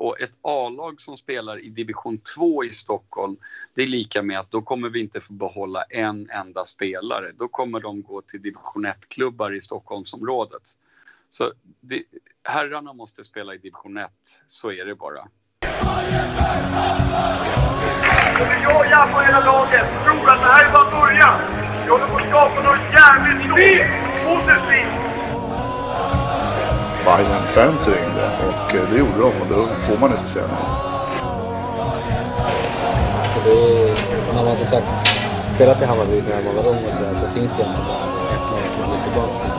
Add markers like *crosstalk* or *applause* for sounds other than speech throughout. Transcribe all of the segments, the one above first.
Och ett A-lag som spelar i division 2 i Stockholm, det är lika med att då kommer vi inte få behålla en enda spelare. Då kommer de gå till division 1-klubbar i Stockholmsområdet. Så det, herrarna måste spela i division 1, så är det bara. Jag och Japp och hela laget tror att det här är bara början. Vi håller på att skapa något jävligt stort. Positivt. Bayern fans ringde och det gjorde de och då får man inte säga nej. Så det är, när man har sagt, spelat i Hammarby när man var ung och sådär så finns det egentligen bara ett lag som går tillbaka till.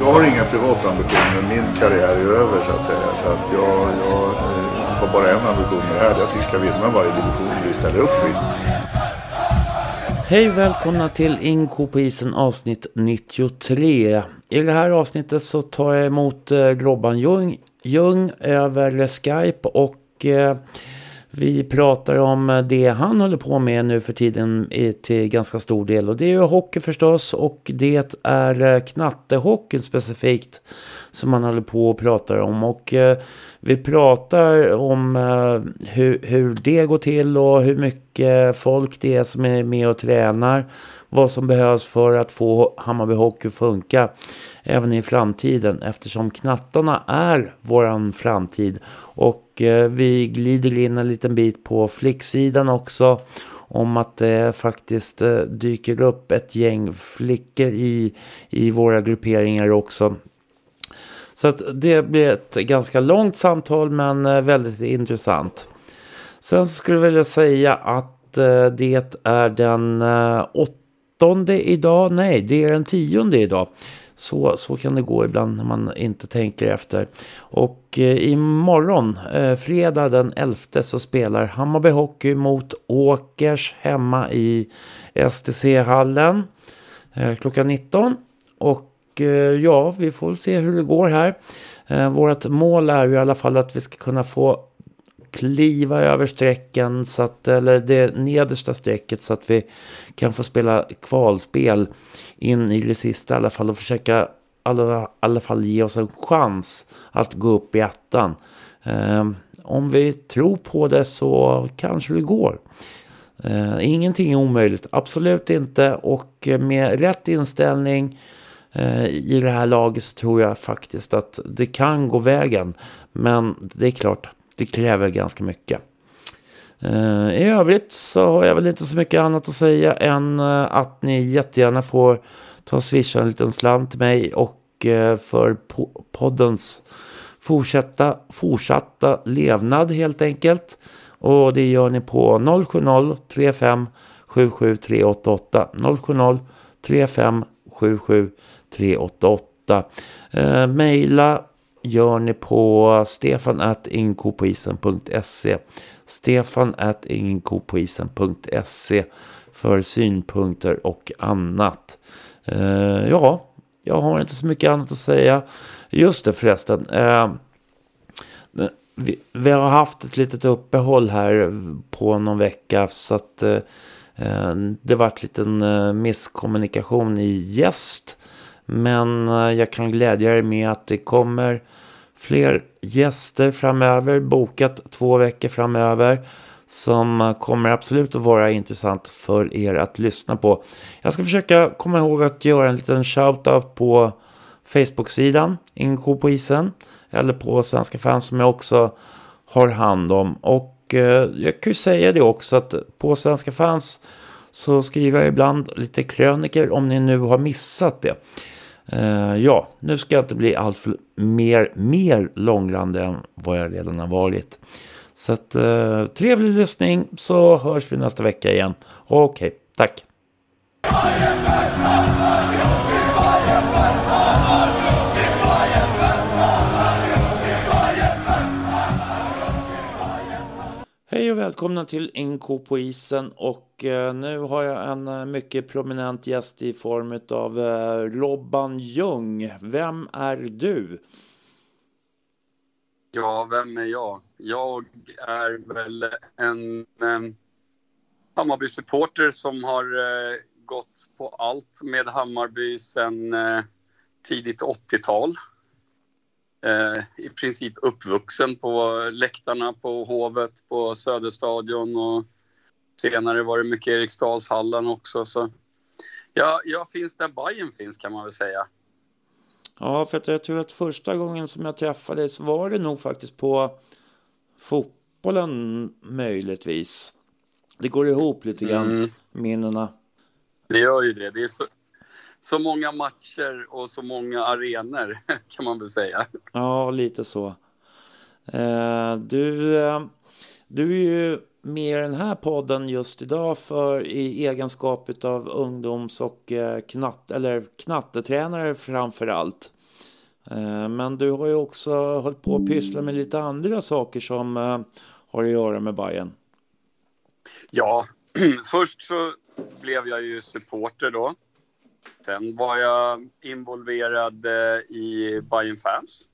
Jag har inga privata ambitioner, min karriär är över så att säga. Så att jag, jag eh, har bara en ambition med det här, det är att vi ska vinna varje division vi ställer upp i. Hej välkomna till Inko på isen avsnitt 93. I det här avsnittet så tar jag emot eh, Globban Ljung, Ljung över Skype och eh, vi pratar om det han håller på med nu för tiden till ganska stor del. Och det är ju hockey förstås och det är eh, knattehockeyn specifikt som han håller på och pratar om. Och vi pratar om hur, hur det går till och hur mycket folk det är som är med och tränar. Vad som behövs för att få Hammarby Hockey att funka även i framtiden eftersom knattarna är våran framtid. Och eh, vi glider in en liten bit på flicksidan också om att det faktiskt eh, dyker upp ett gäng flickor i, i våra grupperingar också. Så att det blir ett ganska långt samtal men eh, väldigt intressant. Sen skulle jag vilja säga att eh, det är den åttonde idag. Nej, det är den tionde idag. Så, så kan det gå ibland när man inte tänker efter. Och eh, imorgon, eh, fredag den 11, så spelar Hammarby Hockey mot Åkers hemma i STC-hallen eh, klockan 19. Och eh, ja, vi får se hur det går här. Eh, vårt mål är ju i alla fall att vi ska kunna få kliva över strecken, så att, eller det nedersta strecket så att vi kan få spela kvalspel in i det sista i alla fall och försöka i alla, alla fall ge oss en chans att gå upp i ettan. Eh, om vi tror på det så kanske det går. Eh, ingenting är omöjligt, absolut inte. Och med rätt inställning eh, i det här laget så tror jag faktiskt att det kan gå vägen. Men det är klart, det kräver ganska mycket. Eh, I övrigt så har jag väl inte så mycket annat att säga än eh, att ni jättegärna får ta och swisha en liten slant till mig och eh, för poddens fortsatta, fortsatta levnad helt enkelt. Och det gör ni på 070 35 77 388 070 35 77 388. Uh, maila gör ni på stefanatinkopoisen.se stefanatinkopoisen.se för synpunkter och annat. Eh, ja, jag har inte så mycket annat att säga. Just det förresten. Eh, vi, vi, har haft ett litet uppehåll här på någon vecka så att eh, eh det varit liten eh, misskommunikation i gäst. Men eh, jag kan glädja er med att det kommer fler gäster framöver, bokat två veckor framöver som eh, kommer absolut att vara intressant för er att lyssna på. Jag ska försöka komma ihåg att göra en liten shout-out på Facebook-sidan, ko på isen, eller på Svenska fans som jag också har hand om. Och eh, jag kan ju säga det också att på Svenska fans så skriver jag ibland lite kröniker om ni nu har missat det. Uh, ja, nu ska jag inte bli allt för mer, mer långrandig än vad jag redan har varit. Så att, uh, trevlig lyssning så hörs vi nästa vecka igen. Okej, okay, tack. Hej och välkomna till NK på isen och Eh, nu har jag en eh, mycket prominent gäst i form av eh, Robban Ljung. Vem är du? Ja, vem är jag? Jag är väl en eh, Hammarby-supporter som har eh, gått på allt med Hammarby sedan eh, tidigt 80-tal. eh, i princip uppvuxen på läktarna på Hovet, på Söderstadion och senare var det mycket Eriksdalshallen också. Så ja, jag finns där Bayern finns kan man väl säga. Ja, för att jag tror att första gången som jag träffade så var det nog faktiskt på fotbollen möjligtvis. Det går ihop lite grann, mm. minnena. Det gör ju det. Det är så, så många matcher och så många arenor *laughs* kan man väl säga. Ja, lite så. Eh, du, eh, du är ju med i den här podden just idag för i egenskap av ungdoms och eh, knatt, eller knattetränare framför allt. Eh, men du har ju också hållit på att pyssla med lite andra saker som eh, har att göra med Bayern. Ja, *clears throat* först så blev jag ju supporter då. Sen var jag involverad i Bayern Fans.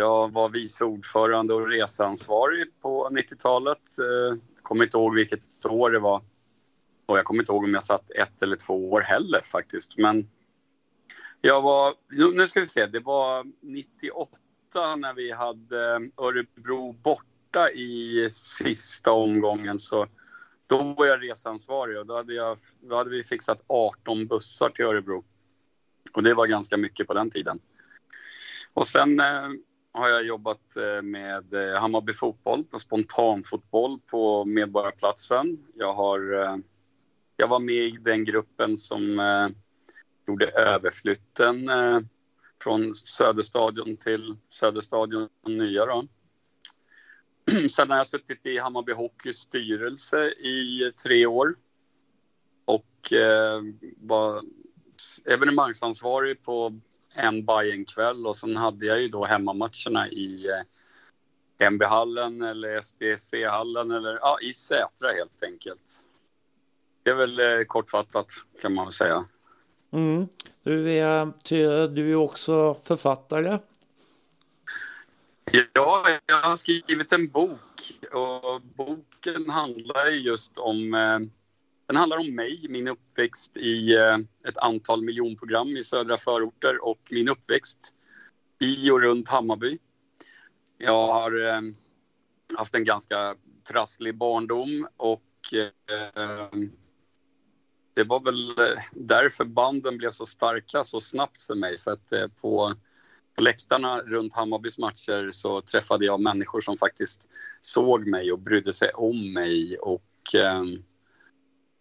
Jag var vice ordförande och reseansvarig på 90-talet. Jag eh, kommer inte ihåg vilket år det var. Och jag kommer inte ihåg om jag satt ett eller två år heller faktiskt. Men jag var, nu ska vi se, det var 98 när vi hade Örebro borta i sista omgången. Så då var jag reseansvarig och då hade, jag, då hade vi fixat 18 bussar till Örebro. Och det var ganska mycket på den tiden. Och sen eh, har jag jobbat eh, med eh, Hammarby fotboll, på spontanfotboll på Medborgarplatsen. Jag, har, eh, jag var med i den gruppen som gjorde överflytten från Söderstadion till Söderstadion nya. Då. *clears throat* Sen har jag suttit i Hammarby Hockeys styrelse i tre år och var evenemangsansvarig på en Bajenkväll och sen hade jag ju då hemmamatcherna i eh, MB-hallen eller SDC-hallen eller ja, i Sätra helt enkelt. Det är väl eh, kortfattat kan man väl säga. Mm. Du, är, du är också författare. Ja, jag har skrivit en bok och boken handlar just om eh, den handlar om mig, min uppväxt i eh, ett antal miljonprogram i södra förorter och min uppväxt i och runt Hammarby. Jag har eh, haft en ganska trasslig barndom och eh, det var väl därför banden blev så starka så snabbt för mig. För att på på läktarna runt Hammarbys matcher så träffade jag människor som faktiskt såg mig och brydde sig om mig. Och eh,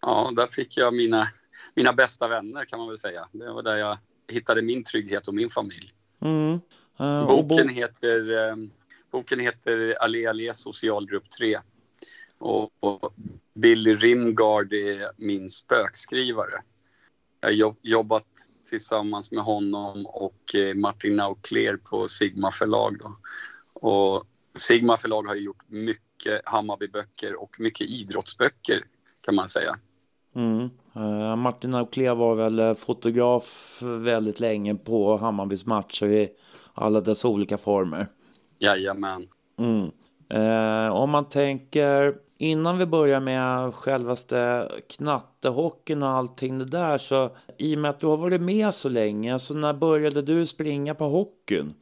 ja, där fick jag mina, mina bästa vänner kan man väl säga. Det var där jag hittade min trygghet och min familj. Mm. Uh, boken, bo heter, eh, boken heter Allé Allé socialgrupp 3. Och, och Billy Rimgard är min spökskrivare. Jag har jobbat tillsammans med honom och eh, Martin Naukler på Sigma förlag. Då. Och Sigma förlag har gjort mycket Hammarbyböcker och mycket idrottsböcker kan man säga. Mm. Uh, Martin Naukler var väl eh, fotograf väldigt länge på Hammarbys matcher i alla dess olika former. Jajamän. Mm. Uh, om man tänker Innan vi börjar med självaste knattehockeyn och allting det där så i och med att du har varit med så länge, så när började du springa på hockeyn?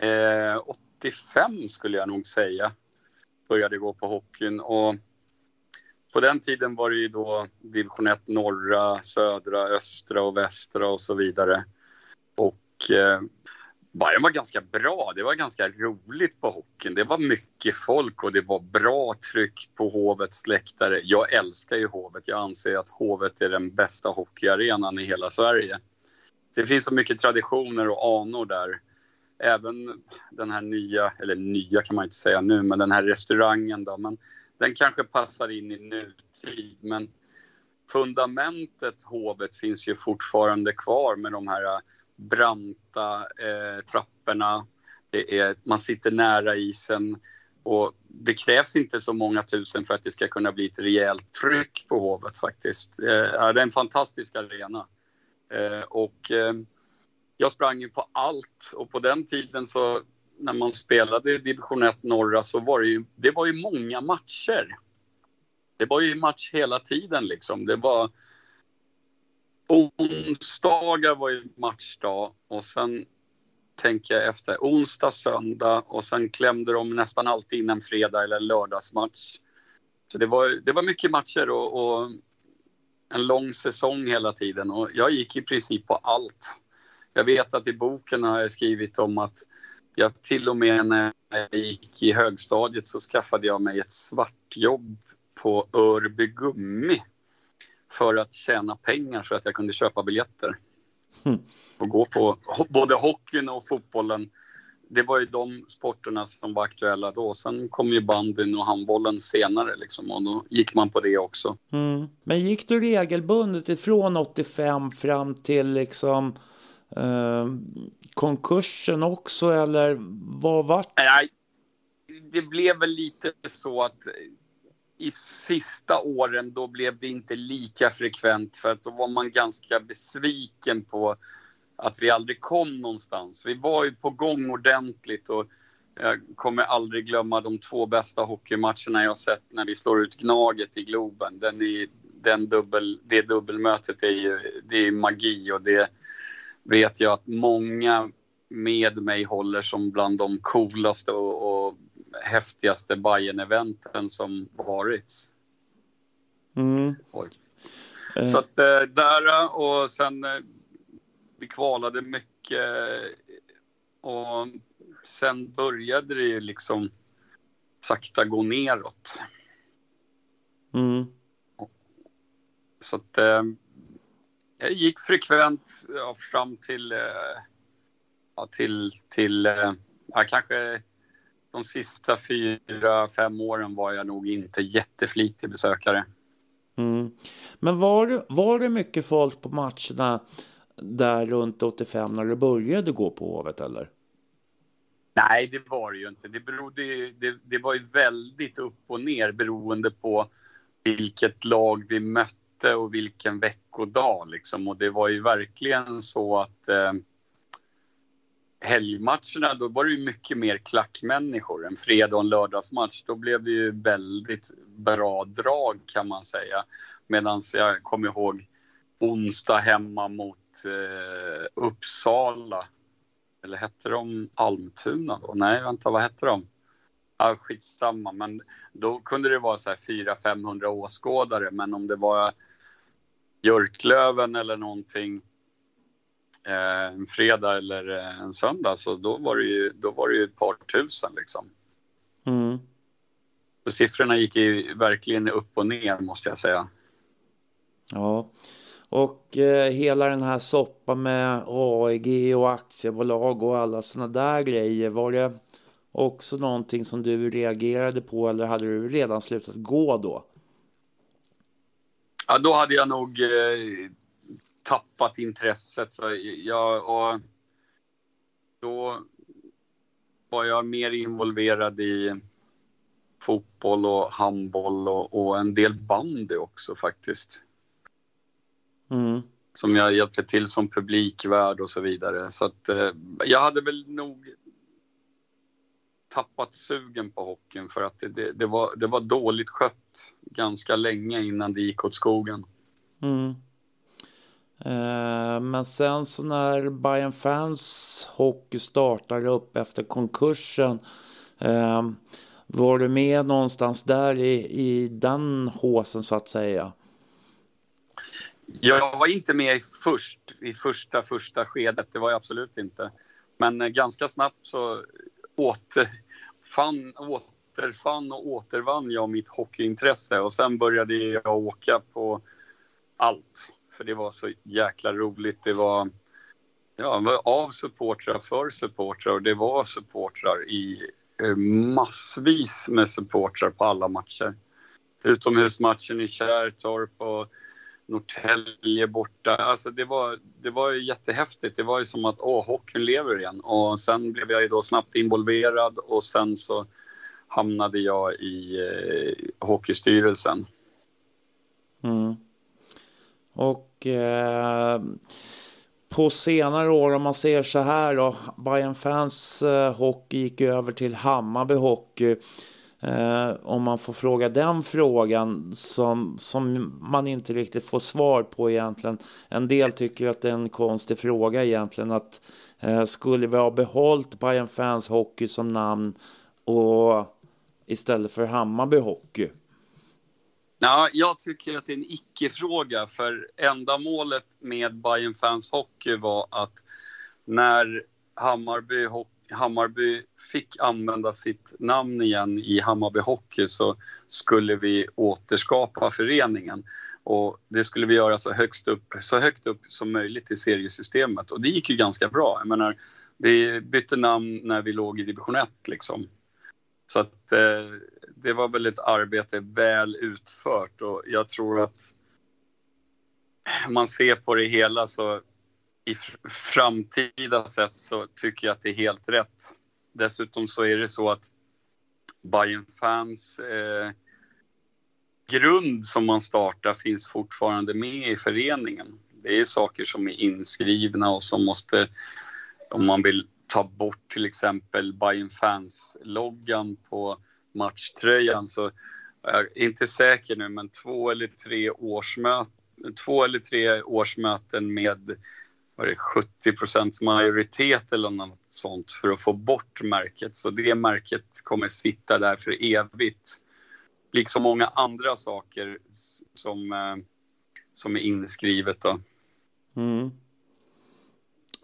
Eh, 85 skulle jag nog säga. Började gå på hockeyn och på den tiden var det ju då division 1 norra, södra, östra och västra och så vidare. Och eh, Bayern var ganska bra. Det var ganska roligt på hockeyn. Det var mycket folk och det var bra tryck på Hovets läktare. Jag älskar ju Hovet. Jag anser att Hovet är den bästa hockeyarenan i hela Sverige. Det finns så mycket traditioner och anor där. Även den här nya, eller nya kan man inte säga nu, men den här restaurangen då. Men den kanske passar in i nutid. Men fundamentet Hovet finns ju fortfarande kvar med de här äh, branta eh, trapporna. Det är, man sitter nära isen och det krävs inte så många tusen för att det ska kunna bli ett rejält tryck på Hovet faktiskt. Eh, det är en fantastisk arena. Eh, och eh, jag sprang ju på allt och på den tiden så när man spelade i division 1 norra så var det ju, det var ju många matcher. Det var ju match hela tiden liksom. Det var onsdagar var ju matchdag och sen tänker jag efter, onsdag, söndag och sen klämde de nästan alltid in en fredag eller lördagsmatch. Så det var, det var mycket matcher och, och en lång säsong hela tiden och jag gick i princip på allt. Jag vet att i boken har jag skrivit om att jag till och med när jag gick i högstadiet så skaffade jag mig ett svartjobb på Örby Gummi för att tjäna pengar så att jag kunde köpa biljetter. Mm. Och gå på både hockeyn och fotbollen. Det var ju de sporterna som var aktuella då. Sen kom ju bandyn och handbollen senare liksom och då gick man på det också. Mm. Men gick du regelbundet ifrån 85 fram till liksom eh, konkursen också eller vad vart Nej, det blev väl lite så att i sista åren då blev det inte lika frekvent för att då var man ganska besviken på att vi aldrig kom någonstans. Vi var ju på gång ordentligt och jag kommer aldrig glömma de två bästa hockeymatcherna jag sett när vi slår ut Gnaget i Globen. Den är, den dubbel, det dubbelmötet är ju det är magi och det vet jag att många med mig håller som bland de coolaste och, och häftigaste bayern eventen som varit. Mm. Så att, eh, där och sen eh, vi kvalade mycket och sen började det ju liksom sakta gå neråt. Mm. Så att eh, jag gick frekvent ja, fram till, eh, ja, till, till eh, ja, kanske de sista fyra, fem åren var jag nog inte jätteflitig besökare. Mm. Men var, var det mycket folk på matcherna där runt 85 när du började gå på Hovet eller? Nej, det var det ju inte. Det, berodde, det, det var ju väldigt upp och ner beroende på vilket lag vi mötte och vilken veckodag. Liksom. Och det var ju verkligen så att eh, helgmatcherna, då var det ju mycket mer klackmänniskor. En fredag och en lördagsmatch, då blev det ju väldigt bra drag kan man säga. Medan jag kommer ihåg onsdag hemma mot eh, Uppsala. Eller hette de Almtuna då? Nej, vänta, vad hette de? Ja, skitsamma, men då kunde det vara så här 400-500 åskådare. Men om det var Björklöven eller någonting eh, en fredag eller eh, en söndag så då var det ju, då var det ju ett par tusen liksom. Mm. Så siffrorna gick ju verkligen upp och ner måste jag säga. Ja, och eh, hela den här soppan med AEG och aktiebolag och alla sådana där grejer. Var det också någonting som du reagerade på eller hade du redan slutat gå då? Ja, då hade jag nog eh, tappat intresset. Så jag, och då var jag mer involverad i fotboll och handboll och, och en del bandy också faktiskt. Mm. Som jag hjälpte till som publikvärd och så vidare. Så att eh, jag hade väl nog tappat sugen på hockeyn för att det, det, det, var, det var dåligt skött ganska länge innan det gick åt skogen. Mm. Eh, men sen så när Bayern Fans hockey startade upp efter konkursen eh, var du med någonstans där i, i den håsen så att säga? Jag var inte med först, i första, första skedet, det var jag absolut inte. Men eh, ganska snabbt så återfann, återfann och återvann jag mitt hockeyintresse och sen började jag åka på allt. För det var så jäkla roligt. Det var, ja, av supportrar för supportrar och det var supportrar i eh, massvis med supportrar på alla matcher. Utomhusmatchen i Kärrtorp och Norrtälje borta. Alltså det var, det var jättehäftigt. Det var ju som att åh, hockeyn lever igen. Och sen blev jag ju då snabbt involverad och sen så hamnade jag i eh, hockeystyrelsen. Mm. Och eh, på senare år om man ser så här då. Bayern fans eh, hockey gick över till Hammarby hockey. Eh, om man får fråga den frågan som, som man inte riktigt får svar på egentligen. En del tycker att det är en konstig fråga egentligen. Att eh, skulle vi ha behållit Bayern Fans Hockey som namn och istället för Hammarby Hockey? Ja, jag tycker att det är en icke-fråga för ändamålet med Bayern Fans Hockey var att när Hammarby, Hammarby fick använda sitt namn igen i Hammarby Hockey så skulle vi återskapa föreningen. Och det skulle vi göra så, högst upp, så högt upp som möjligt i seriesystemet. Och det gick ju ganska bra. Jag menar, vi bytte namn när vi låg i division 1. Liksom. Så att, eh, det var väl ett arbete väl utfört och jag tror att man ser på det hela så i framtida sätt så tycker jag att det är helt rätt. Dessutom så är det så att Bayern fans eh, grund som man startar finns fortfarande med i föreningen. Det är saker som är inskrivna och som måste, om man vill ta bort till exempel Bayern fans-loggan på matchtröjan så jag är inte säker nu, men två eller tre årsmöten, två eller tre årsmöten med var det 70 procents majoritet eller något sånt för att få bort märket. Så det märket kommer sitta där för evigt. Liksom många andra saker som, eh, som är inskrivet. Då. Mm.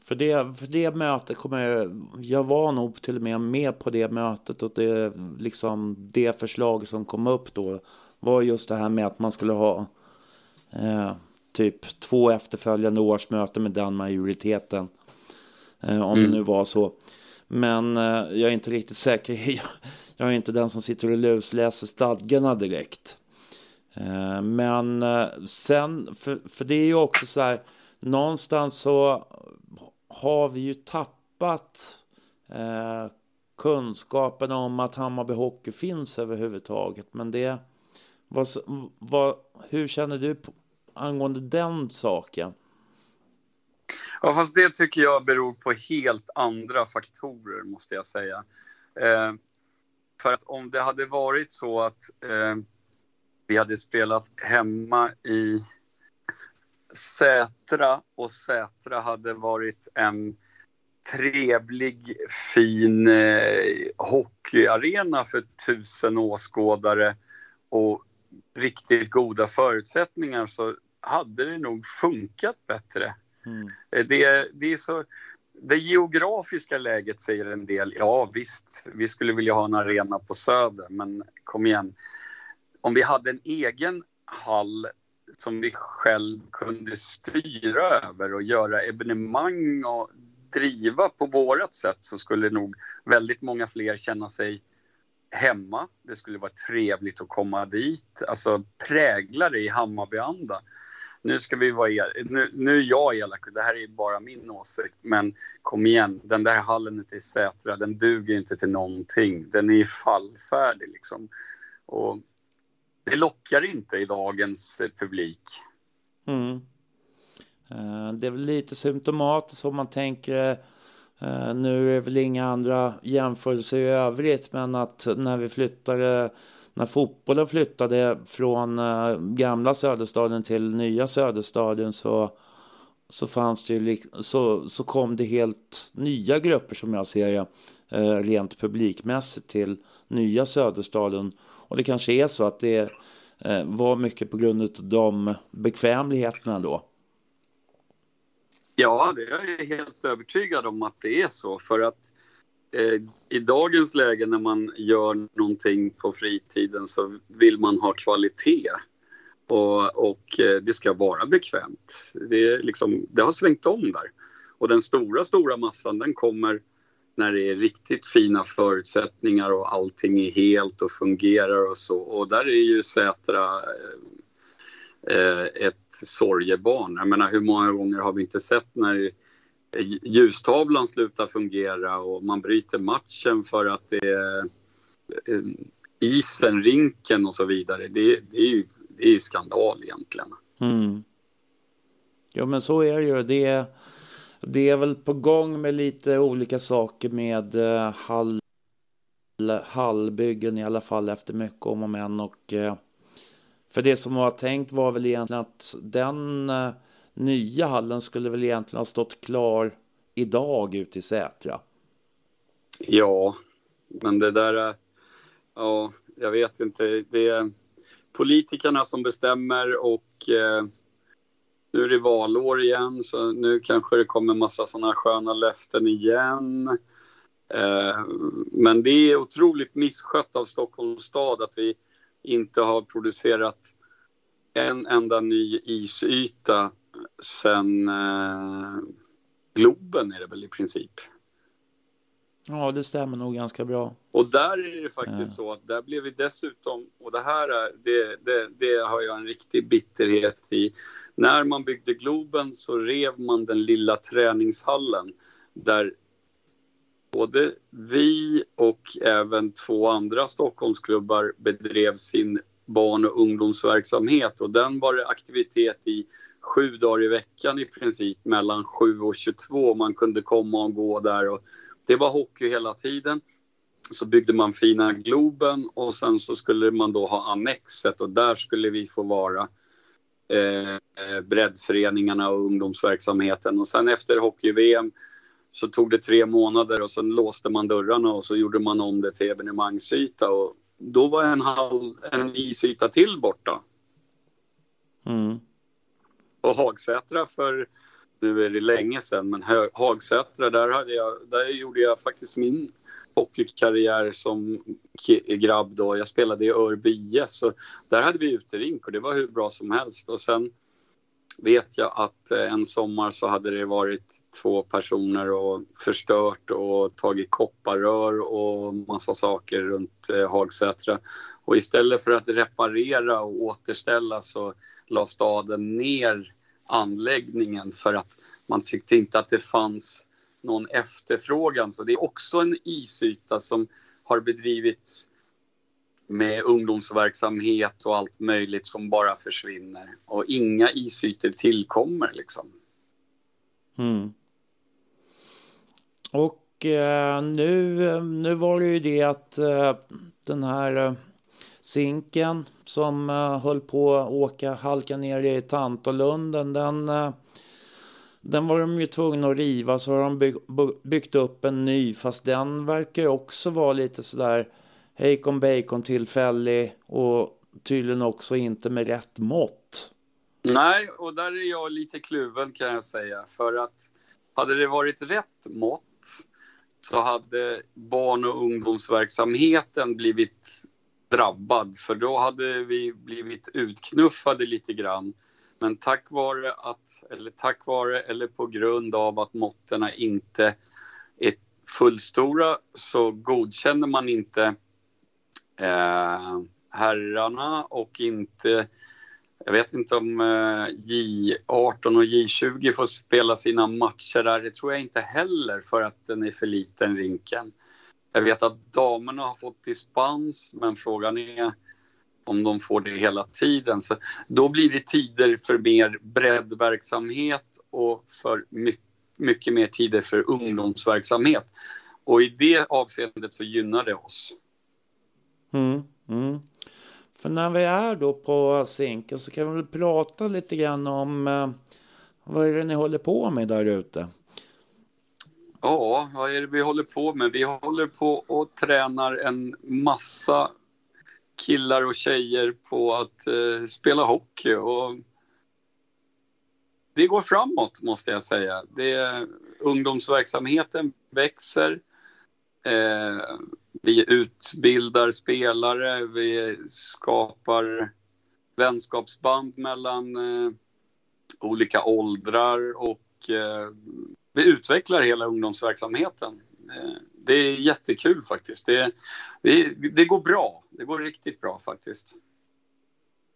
För det, för det mötet kommer jag, jag var nog till och med med på det mötet och det, liksom, det förslag som kom upp då var just det här med att man skulle ha eh, typ två efterföljande årsmöten med den majoriteten. Eh, om mm. det nu var så. Men eh, jag är inte riktigt säker. *laughs* jag är inte den som sitter och lusläser stadgarna direkt. Eh, men eh, sen, för, för det är ju också så här, någonstans så har vi ju tappat eh, kunskapen om att Hammarby Hockey finns överhuvudtaget. Men det, vad, vad, hur känner du på, angående den saken? Ja, fast det tycker jag beror på helt andra faktorer, måste jag säga. Eh, för att om det hade varit så att eh, vi hade spelat hemma i Sätra och Sätra hade varit en trevlig, fin eh, hockeyarena för tusen åskådare och riktigt goda förutsättningar så hade det nog funkat bättre. Mm. Eh, det, det, är så, det geografiska läget säger en del. Ja, visst, vi skulle vilja ha en arena på Söder, men kom igen. Om vi hade en egen hall som vi själv kunde styra över och göra evenemang och driva på vårt sätt så skulle nog väldigt många fler känna sig hemma. Det skulle vara trevligt att komma dit, alltså prägla det i Hammarbyanda. Nu ska vi vara el- nu, nu är jag elak, det här är bara min åsikt, men kom igen, den där hallen ute i Sätra, den duger inte till någonting. Den är fallfärdig liksom. Och det lockar inte i dagens publik. Mm. Eh, det är väl lite symptomatiskt om man tänker Eh, nu är det väl inga andra jämförelser i övrigt men att när vi flyttade när fotbollen flyttade från eh, gamla Söderstaden till nya Söderstaden så, så, fanns det så, så kom det helt nya grupper som jag ser det rent publikmässigt till nya Söderstaden och det kanske är så att det var mycket på grund av de bekvämligheterna då. Ja, det är jag helt övertygad om att det är så. För att eh, i dagens läge när man gör någonting på fritiden så vill man ha kvalitet. Och, och eh, det ska vara bekvämt. Det, liksom, det har svängt om där. Och den stora, stora massan den kommer när det är riktigt fina förutsättningar och allting är helt och fungerar och så. Och där är ju Sätra eh, Eh, ett sorgebarn. Jag menar, hur många gånger har vi inte sett när ljustavlan slutar fungera och man bryter matchen för att det är eh, isen, rinken och så vidare. Det, det är ju det är skandal egentligen. Mm. Ja men så är det ju. Det är det är väl på gång med lite olika saker med eh, hall, hallbyggen i alla fall efter mycket om och men. Och, eh, för det som var tänkt var väl egentligen att den eh, nya hallen skulle väl egentligen ha stått klar idag ute i Sätra. Ja, men det där... Ja, jag vet inte. Det är politikerna som bestämmer och eh, nu är det valår igen så nu kanske det kommer massa sådana sköna löften igen. Eh, men det är otroligt misskött av Stockholms stad att vi inte har producerat en enda ny isyta sen eh, Globen är det väl i princip. Ja, det stämmer nog ganska bra. Och där är det faktiskt ja. så att där blev vi dessutom, och det här är, det, det, det, har jag en riktig bitterhet i. När man byggde Globen så rev man den lilla träningshallen där både vi och även två andra Stockholmsklubbar bedrev sin barn och ungdomsverksamhet och den var det aktivitet i sju dagar i veckan i princip mellan 7 och 22. Man kunde komma och gå där och det var hockey hela tiden. Så byggde man fina Globen och sen så skulle man då ha annexet och där skulle vi få vara eh, eh breddföreningarna och ungdomsverksamheten. Och sen efter hockey-VM så tog det tre månader och sen låste man dörrarna och så gjorde man om det till evenemangsyta och då var en, halv, en isyta till borta. Mm. Och Hagsätra för, nu är det länge sedan, men Hagsätra där, hade jag, där gjorde jag faktiskt min hockeykarriär som grabb då. Jag spelade i Örby IS och där hade vi uterink och det var hur bra som helst. Och sen vet jag att eh, en sommar så hade det varit två personer och förstört och tagit kopparrör och massa saker runt eh, Hagsätra. Och istället för att reparera och återställa så la staden ner anläggningen för att man tyckte inte att det fanns någon efterfrågan. Så det är också en isyta som har bedrivits med ungdomsverksamhet och allt möjligt som bara försvinner. Och inga isytor tillkommer liksom. Mm. Och eh, nu, nu var det ju det att eh, den här eh, Zinken som eh, höll på att åka, halka ner i Tantolunden, den, eh, den var de ju tvungna att riva så har de bygg, byggt upp en ny fast den verkar ju också vara lite sådär Hejkon Bacon tillfällig och tydligen också inte med rätt mått. Nej, och där är jag lite kluven kan jag säga. För att hade det varit rätt mått så hade barn och ungdomsverksamheten blivit drabbad för då hade vi blivit utknuffade lite grann. Men tack vare att, eller tack vare eller på grund av att måtterna inte är fullstora så godkänner man inte eh, herrarna och inte jag vet inte om eh, J18 och J20 får spela sina matcher där. Det tror jag inte heller för att den är för liten, rinken. Jag vet att damerna har fått dispens, men frågan är om de får det hela tiden. Så då blir det tider för mer breddverksamhet och för mycket, mycket mer tider för ungdomsverksamhet. Och i det avseendet så gynnar det oss. Mm, mm. För när vi är då på Zinken så kan vi väl prata lite grann om eh, vad är det ni håller på med där ute? Ja, vad är det vi håller på med? Vi håller på och tränar en massa killar och tjejer på att eh, spela hockey och det går framåt måste jag säga. Det, ungdomsverksamheten växer. Eh, vi utbildar spelare, vi skapar vänskapsband mellan eh, olika åldrar och eh, vi utvecklar hela ungdomsverksamheten. Eh, det är jättekul faktiskt. Det, vi, det går bra. Det går riktigt bra faktiskt.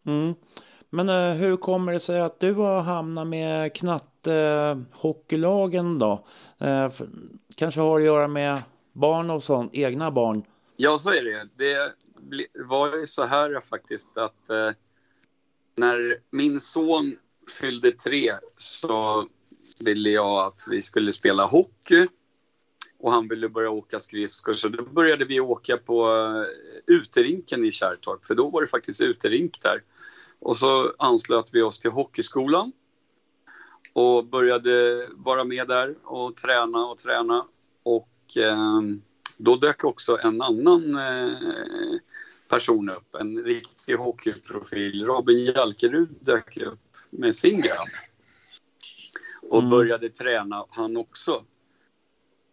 Mm. Men eh, hur kommer det sig att du har hamnat med knattehockeylagen då? Uh, för, kanske har att göra med barn och sånt, egna barn? Ja, så är det. Det var ju så här faktiskt att eh, när min son fyllde tre så ville jag att vi skulle spela hockey. och han ville börja åka skridskor. Så då började vi åka på eh, uterinken i Kärrtorp, för då var det faktiskt uterink där. Och så anslöt vi oss till hockeyskolan och började vara med där och träna och träna. Och eh, då dök också en annan eh, person upp, en riktig hockeyprofil. Robin Jalkerud dök upp med sin grabb och Mm. började träna han också.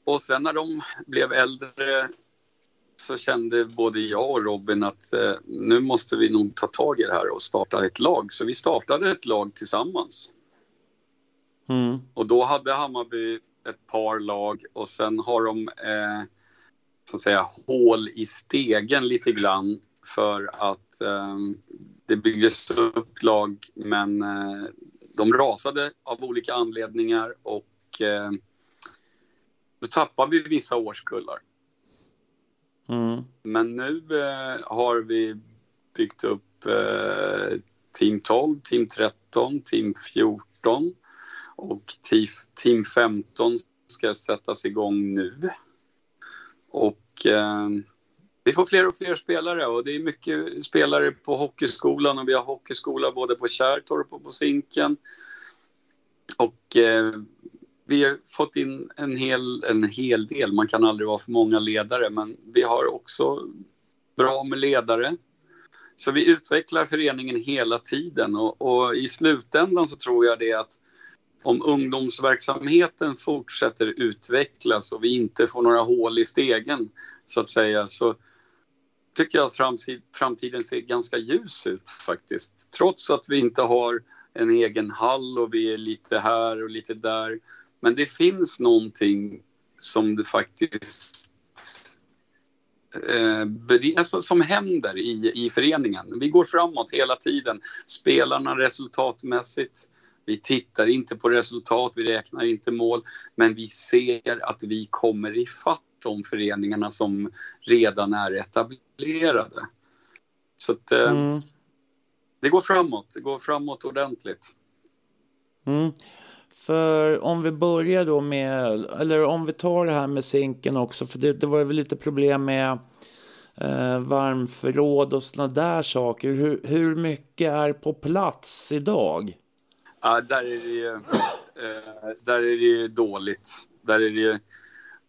Och sen när de blev äldre så kände både jag och Robin att eh, nu måste vi nog ta tag i det här och starta ett lag. Så vi startade ett lag tillsammans. Mm. Och då hade Hammarby ett par lag och sen har de eh, så att säga hål i stegen lite grann för att eh, det byggdes upp lag men eh, de rasade av olika anledningar och eh, då tappade vi vissa årskullar. Mm. Men nu eh, har vi byggt upp eh, Team 12, Team 13, Team 14 och Team 15 ska sättas igång nu. Och eh, vi får fler och fler spelare och det är mycket spelare på hockeyskolan och vi har hockeyskola både på Kärrtorp och på Zinken. Och eh, vi har fått in en hel, en hel del, man kan aldrig vara för många ledare, men vi har också bra med ledare. Så vi utvecklar föreningen hela tiden och, och i slutändan så tror jag det att om ungdomsverksamheten fortsätter utvecklas och vi inte får några hål i stegen så att säga så tycker jag att framtiden ser ganska ljus ut faktiskt. Trots att vi inte har en egen hall och vi är lite här och lite där. Men det finns någonting som det faktiskt eh, alltså, som händer i, i föreningen. Vi går framåt hela tiden. Spelarna resultatmässigt. Vi tittar inte på resultat, vi räknar inte mål, men vi ser att vi kommer i fatt de föreningarna som redan är etablerade. Så att, eh, Mm. det går framåt, det går framåt ordentligt. Mm. För om vi börjar då med, eller om vi tar det här med zinken också, för det, det var väl lite problem med eh, varmförråd och såna där saker. Hur, hur mycket är på plats idag? Ja, där är det ju, eh, där är det ju dåligt. Där är det ju,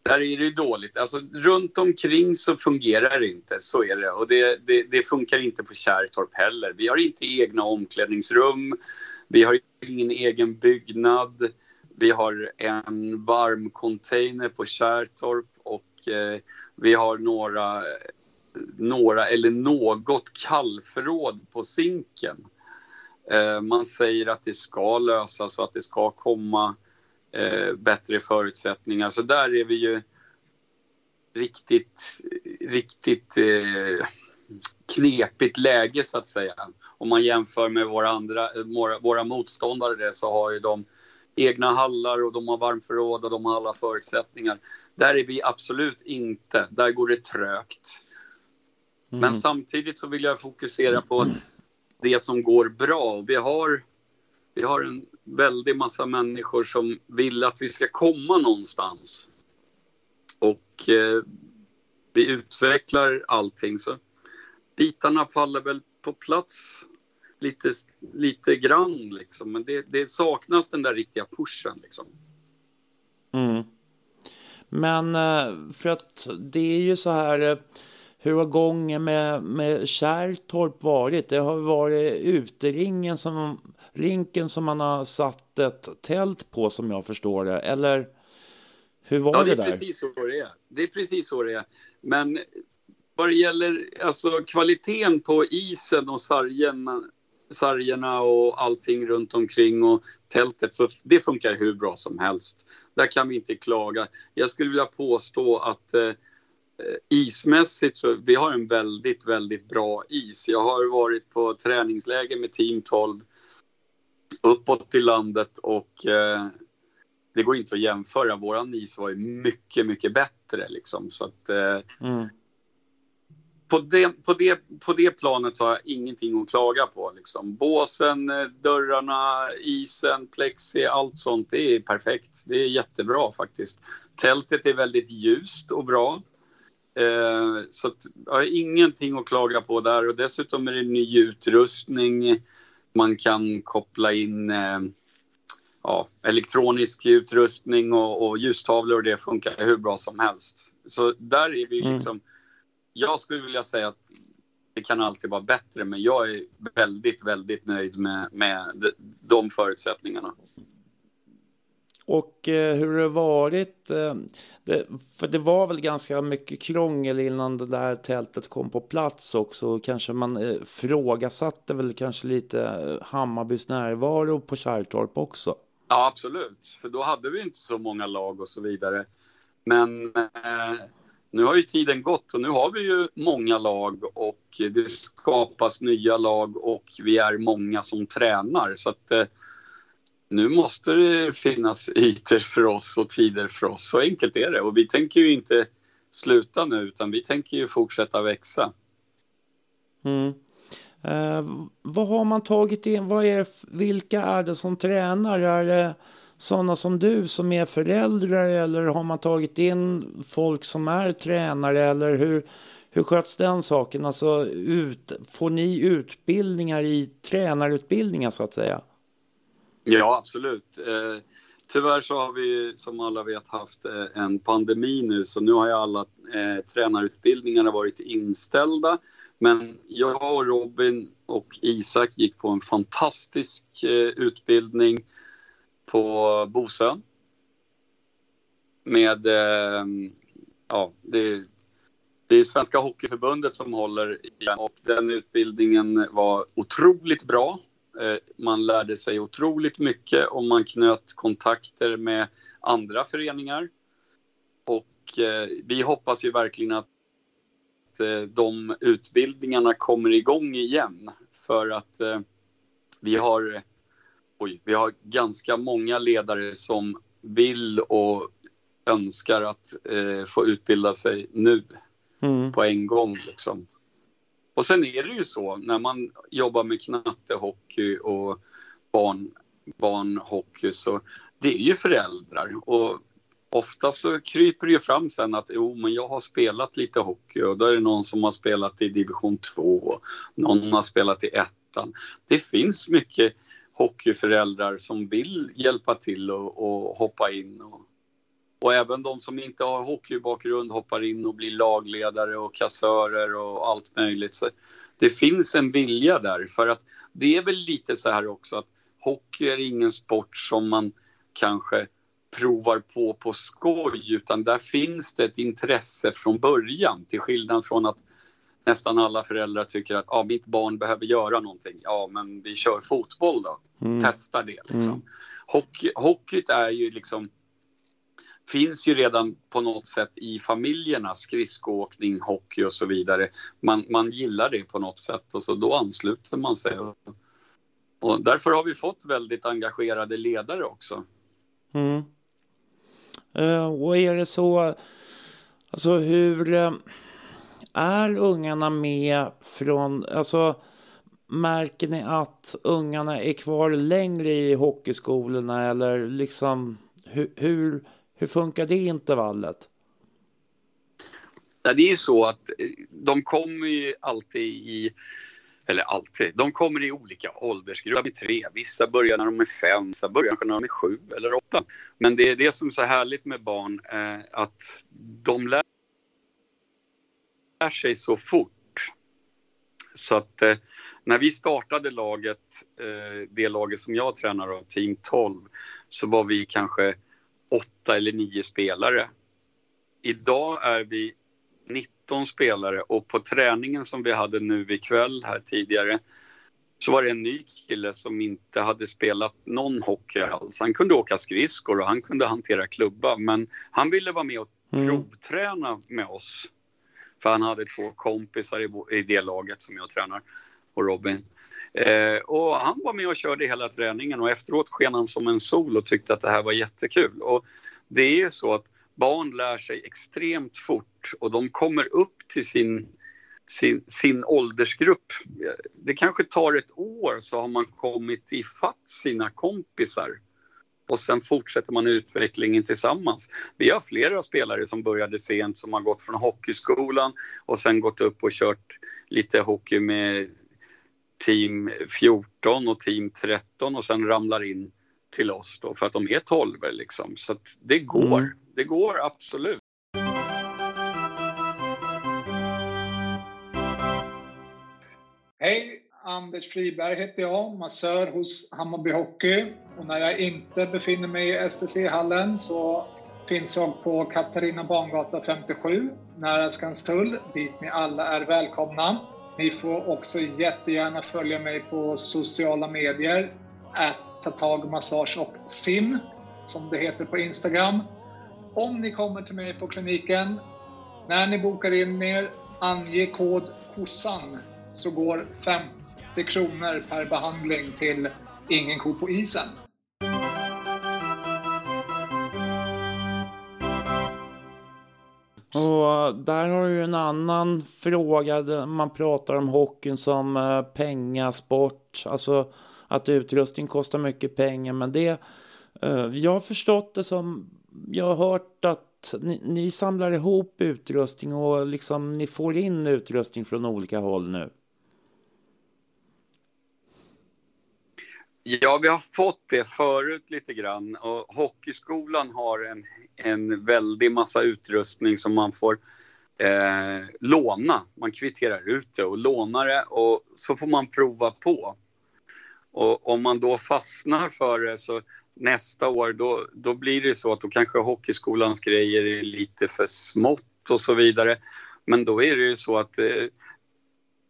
där är det ju dåligt. Alltså, runt omkring så fungerar det inte, så är det. Och det, det, det funkar inte på Kärrtorp heller. Vi har inte egna omklädningsrum, vi har ingen egen byggnad. Vi har en varmcontainer på Kärrtorp och eh, vi har några, några eller något kallförråd på Zinken. Eh, man säger att det ska lösas och att det ska komma eh, bättre förutsättningar. Så där är vi ju riktigt, riktigt eh, knepigt läge så att säga. Om man jämför med våra, andra, våra, våra motståndare så har ju de egna hallar och de har varmförråd och de har alla förutsättningar. Där är vi absolut inte. Där går det trögt. Men samtidigt så vill jag fokusera på det som går bra. Vi har, vi har en väldig massa människor som vill att vi ska komma någonstans. Och eh, vi utvecklar allting. Så bitarna faller väl på plats lite, lite grann. Liksom. Men det, det saknas den där riktiga pushen. Liksom. Mm. Men eh, för att det är ju så här, eh, hur har gången med, med Kärrtorp varit? Det har varit uteringen som, rinken som man har satt ett tält på som jag förstår det. Eller hur var Ja, det, det är där? precis så det är. Det är precis så det är. Men vad det gäller alltså, kvaliteten på isen och sargerna, sargerna och allting runt omkring och tältet, så det funkar hur bra som helst. Där kan vi inte klaga. Jag skulle vilja påstå att eh, ismässigt så vi har en väldigt, väldigt bra is. Jag har varit på träningsläger med Team 12 uppåt i landet och eh, det går inte att jämföra. Våran is var ju mycket, mycket bättre liksom. Så att, eh, Mm. på det, på, det, på det planet har jag ingenting att klaga på. Liksom. Båsen, eh, dörrarna, isen, plexi, allt sånt det är perfekt. Det är jättebra faktiskt. Tältet är väldigt ljust och bra. Eh, så att, jag har ingenting att klaga på där och dessutom är det ny utrustning. Man kan koppla in eh, ja, elektronisk utrustning och, och ljustavlor och det funkar hur bra som helst. Så där är vi mm. liksom... Mm. Jag skulle vilja säga att det kan alltid vara bättre, men jag är väldigt, väldigt nöjd med, med de förutsättningarna. Och eh, hur har det varit? Eh, det, för det var väl ganska mycket krångel innan det där tältet kom på plats också. Kanske man eh, frågasatte väl kanske lite eh, Hammarbys närvaro på Kärrtorp också. Ja, absolut. För då hade vi inte så många lag och så vidare. Men eh, nu har ju tiden gått och nu har vi ju många lag och det skapas nya lag och vi är många som tränar. Så att eh, nu måste det finnas ytor för oss och tider för oss. Så enkelt är det. Och vi tänker ju inte sluta nu utan vi tänker ju fortsätta växa. Mm. Eh, vad har man tagit in? Vad är, vilka är det som tränar? Är det sådana som du som är föräldrar eller har man tagit in folk som är tränare eller hur, hur sköts den saken? Alltså, ut, får ni utbildningar i tränarutbildningar så att säga? Ja, absolut. Eh, tyvärr så har vi som alla vet haft eh, en pandemi nu så nu har ju alla eh, tränarutbildningarna varit inställda. Men jag och Robin och Isak gick på en fantastisk eh, utbildning på Bosön. Med, eh, ja, det, det är Svenska Hockeyförbundet som håller i den och den utbildningen var otroligt bra. Eh, man lärde sig otroligt mycket och man knöt kontakter med andra föreningar. Och eh, vi hoppas ju verkligen att eh, de utbildningarna kommer igång igen för att vi har, oj, vi har ganska många ledare som vill och önskar att få utbilda sig nu mm. på en gång. Liksom. Och sen är det ju så när man jobbar med knattehockey och barn, barnhockey så det är ju föräldrar och ofta så kryper det ju fram sen att jo, men jag har spelat lite hockey och då är det någon som har spelat i division 2, någon har spelat i ettan. Det finns mycket hockeyföräldrar som vill hjälpa till och, och hoppa in och och även de som inte har hockeybakgrund hoppar in och blir lagledare och kassörer och allt möjligt. Så det finns en vilja där för att det är väl lite så här också att hockey är ingen sport som man kanske provar på på skoj utan där finns det ett intresse från början till skillnad från att nästan alla föräldrar tycker att ah, mitt barn behöver göra någonting. Ja, men vi kör fotboll då. Mm. Testa det. Liksom. Mm. Hockey, hockeyt är ju liksom finns ju redan på något sätt i familjerna, skridskoåkning, hockey och så vidare. Man, man gillar det på något sätt och så då ansluter man sig. Och därför har vi fått väldigt engagerade ledare också. Mm. Uh, och är det så, alltså hur uh, är ungarna med från, alltså märker ni att ungarna är kvar längre i hockeyskolorna eller liksom hur, hur hur funkar det intervallet? Ja, det är ju så att eh, de kommer ju alltid i eller alltid, de kommer i olika åldersgrupper. tre, vissa börjar när de är fem, vissa börjar när de är sju eller åtta. Men det är det som är så härligt med barn, eh, att de lär sig så fort. Så att eh, när vi startade laget, eh, det laget som jag tränar av, Team 12, så var vi kanske åtta eller nio spelare. Idag är vi 19 spelare och på träningen som vi hade nu ikväll här tidigare så var det en ny kille som inte hade spelat någon hockey alls. Han kunde åka skridskor och han kunde hantera klubba men han ville vara med och mm. provträna med oss. För han hade två kompisar i, i det laget som jag tränar och Robin. Eh, och han var med och körde hela träningen och efteråt sken han som en sol och tyckte att det här var jättekul. Och det är ju så att barn lär sig extremt fort och de kommer upp till sin sin, sin åldersgrupp. Det kanske tar ett år så har man kommit ifatt sina kompisar och sen fortsätter man utvecklingen tillsammans. Vi har flera spelare som började sent som har gått från hockeyskolan och sen gått upp och kört lite hockey med team 14 och team 13 och sen ramlar in till oss då för att de är 12 liksom. Så att det går. Mm. Det går absolut. Hej! Anders Friberg heter jag, massör hos Hammarby Hockey. Och när jag inte befinner mig i STC-hallen så finns jag på Katarina Bangata 57, nära Skanstull, dit ni alla är välkomna. Ni får också jättegärna följa mig på sociala medier, att tatagmassage och sim, som det heter på Instagram. Om ni kommer till mig på kliniken, när ni bokar in er, ange kod KOSSAN så går 50 kronor per behandling till Ingen ko på isen. Där har du en annan fråga. Man pratar om hockeyn som eh, pengasport. Alltså att utrustning kostar mycket pengar. Men det, eh, jag har förstått det som, jag har hört att ni, ni samlar ihop utrustning och liksom ni får in utrustning från olika håll nu. Ja, vi har fått det förut lite grann och Hockeyskolan har en, en väldig massa utrustning som man får eh, låna. Man kvitterar ut det och lånar det och så får man prova på. Och om man då fastnar för det så nästa år då, då blir det så att då kanske Hockeyskolans grejer är lite för smått och så vidare. Men då är det ju så att eh,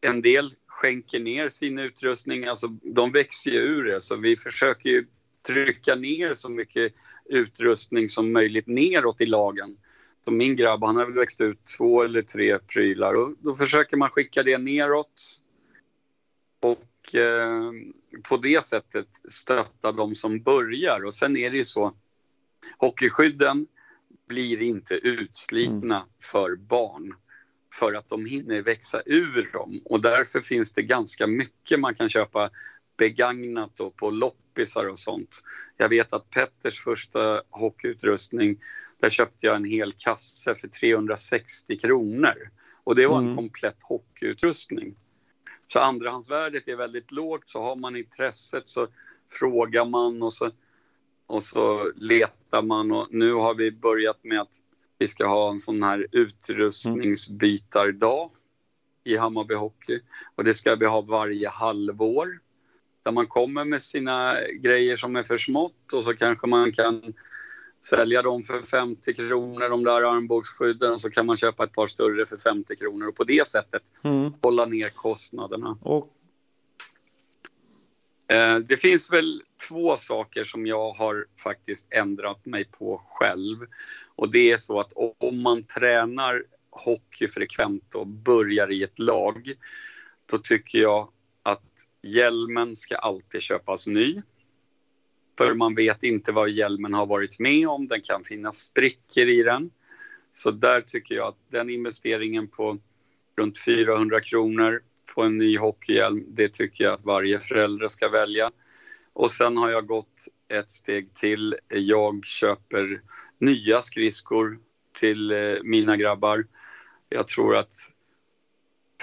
en del skänker ner sin utrustning, alltså de växer ju ur det så vi försöker ju trycka ner så mycket utrustning som möjligt neråt i lagen. Så min grabb han har väl växt ut två eller tre prylar och då försöker man skicka det neråt. Och eh, på det sättet stötta de som börjar och sen är det ju så hockeyskydden blir inte utslitna mm. för barn för att de hinner växa ur dem. Och därför finns det ganska mycket man kan köpa begagnat och på loppisar och sånt. Jag vet att Petters första hockeyutrustning, där köpte jag en hel kasse för 360 kronor. Och det var en mm. komplett hockeyutrustning. Så andrahandsvärdet är väldigt lågt, så har man intresset så frågar man och så, och så letar man. Och nu har vi börjat med att vi ska ha en sån här utrustningsbytardag i Hammarby Hockey. Och det ska vi ha varje halvår. Där man kommer med sina grejer som är för smått och så kanske man kan sälja dem för 50 kronor, de där armbågsskydden, och så kan man köpa ett par större för 50 kronor och på det sättet mm. hålla ner kostnaderna. Och Eh, det finns väl två saker som jag har faktiskt ändrat mig på själv. Och det är så att om man tränar hockey frekvent och börjar i ett lag, då tycker jag att hjälmen ska alltid köpas ny. För man vet inte vad hjälmen har varit med om, den kan finnas sprickor i den. Så där tycker jag att den investeringen på runt 400 kronor få en ny hockeyhjälm. Det tycker jag att varje förälder ska välja. Och sen har jag gått ett steg till. Jag köper nya skridskor till eh, mina grabbar. Jag tror att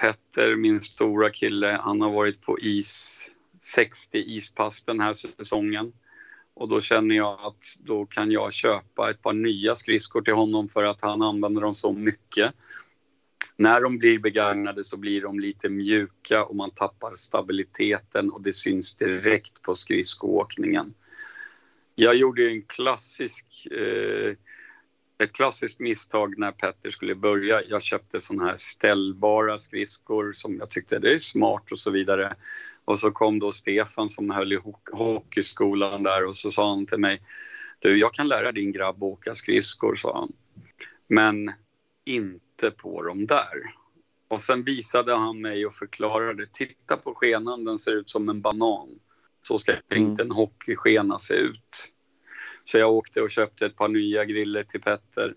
Petter, min stora kille, han har varit på is 60 ispass den här säsongen. Och då känner jag att då kan jag köpa ett par nya skridskor till honom för att han använder dem så mycket. När de blir begagnade så blir de lite mjuka och man tappar stabiliteten och det syns direkt på skridskoåkningen. Jag gjorde en klassisk, eh, ett klassiskt misstag när Petter skulle börja. Jag köpte såna här ställbara skridskor som jag tyckte det är smart och så vidare. Och så kom då Stefan som höll i hockeyskolan där och så sa han till mig Du, jag kan lära din grabb åka skridskor, sa han. Men inte inte på dem där. Och sen visade han mig och förklarade, titta på skenan, den ser ut som en banan. Så ska mm. inte en hockeyskena se ut. Så jag åkte och köpte ett par nya griller till Petter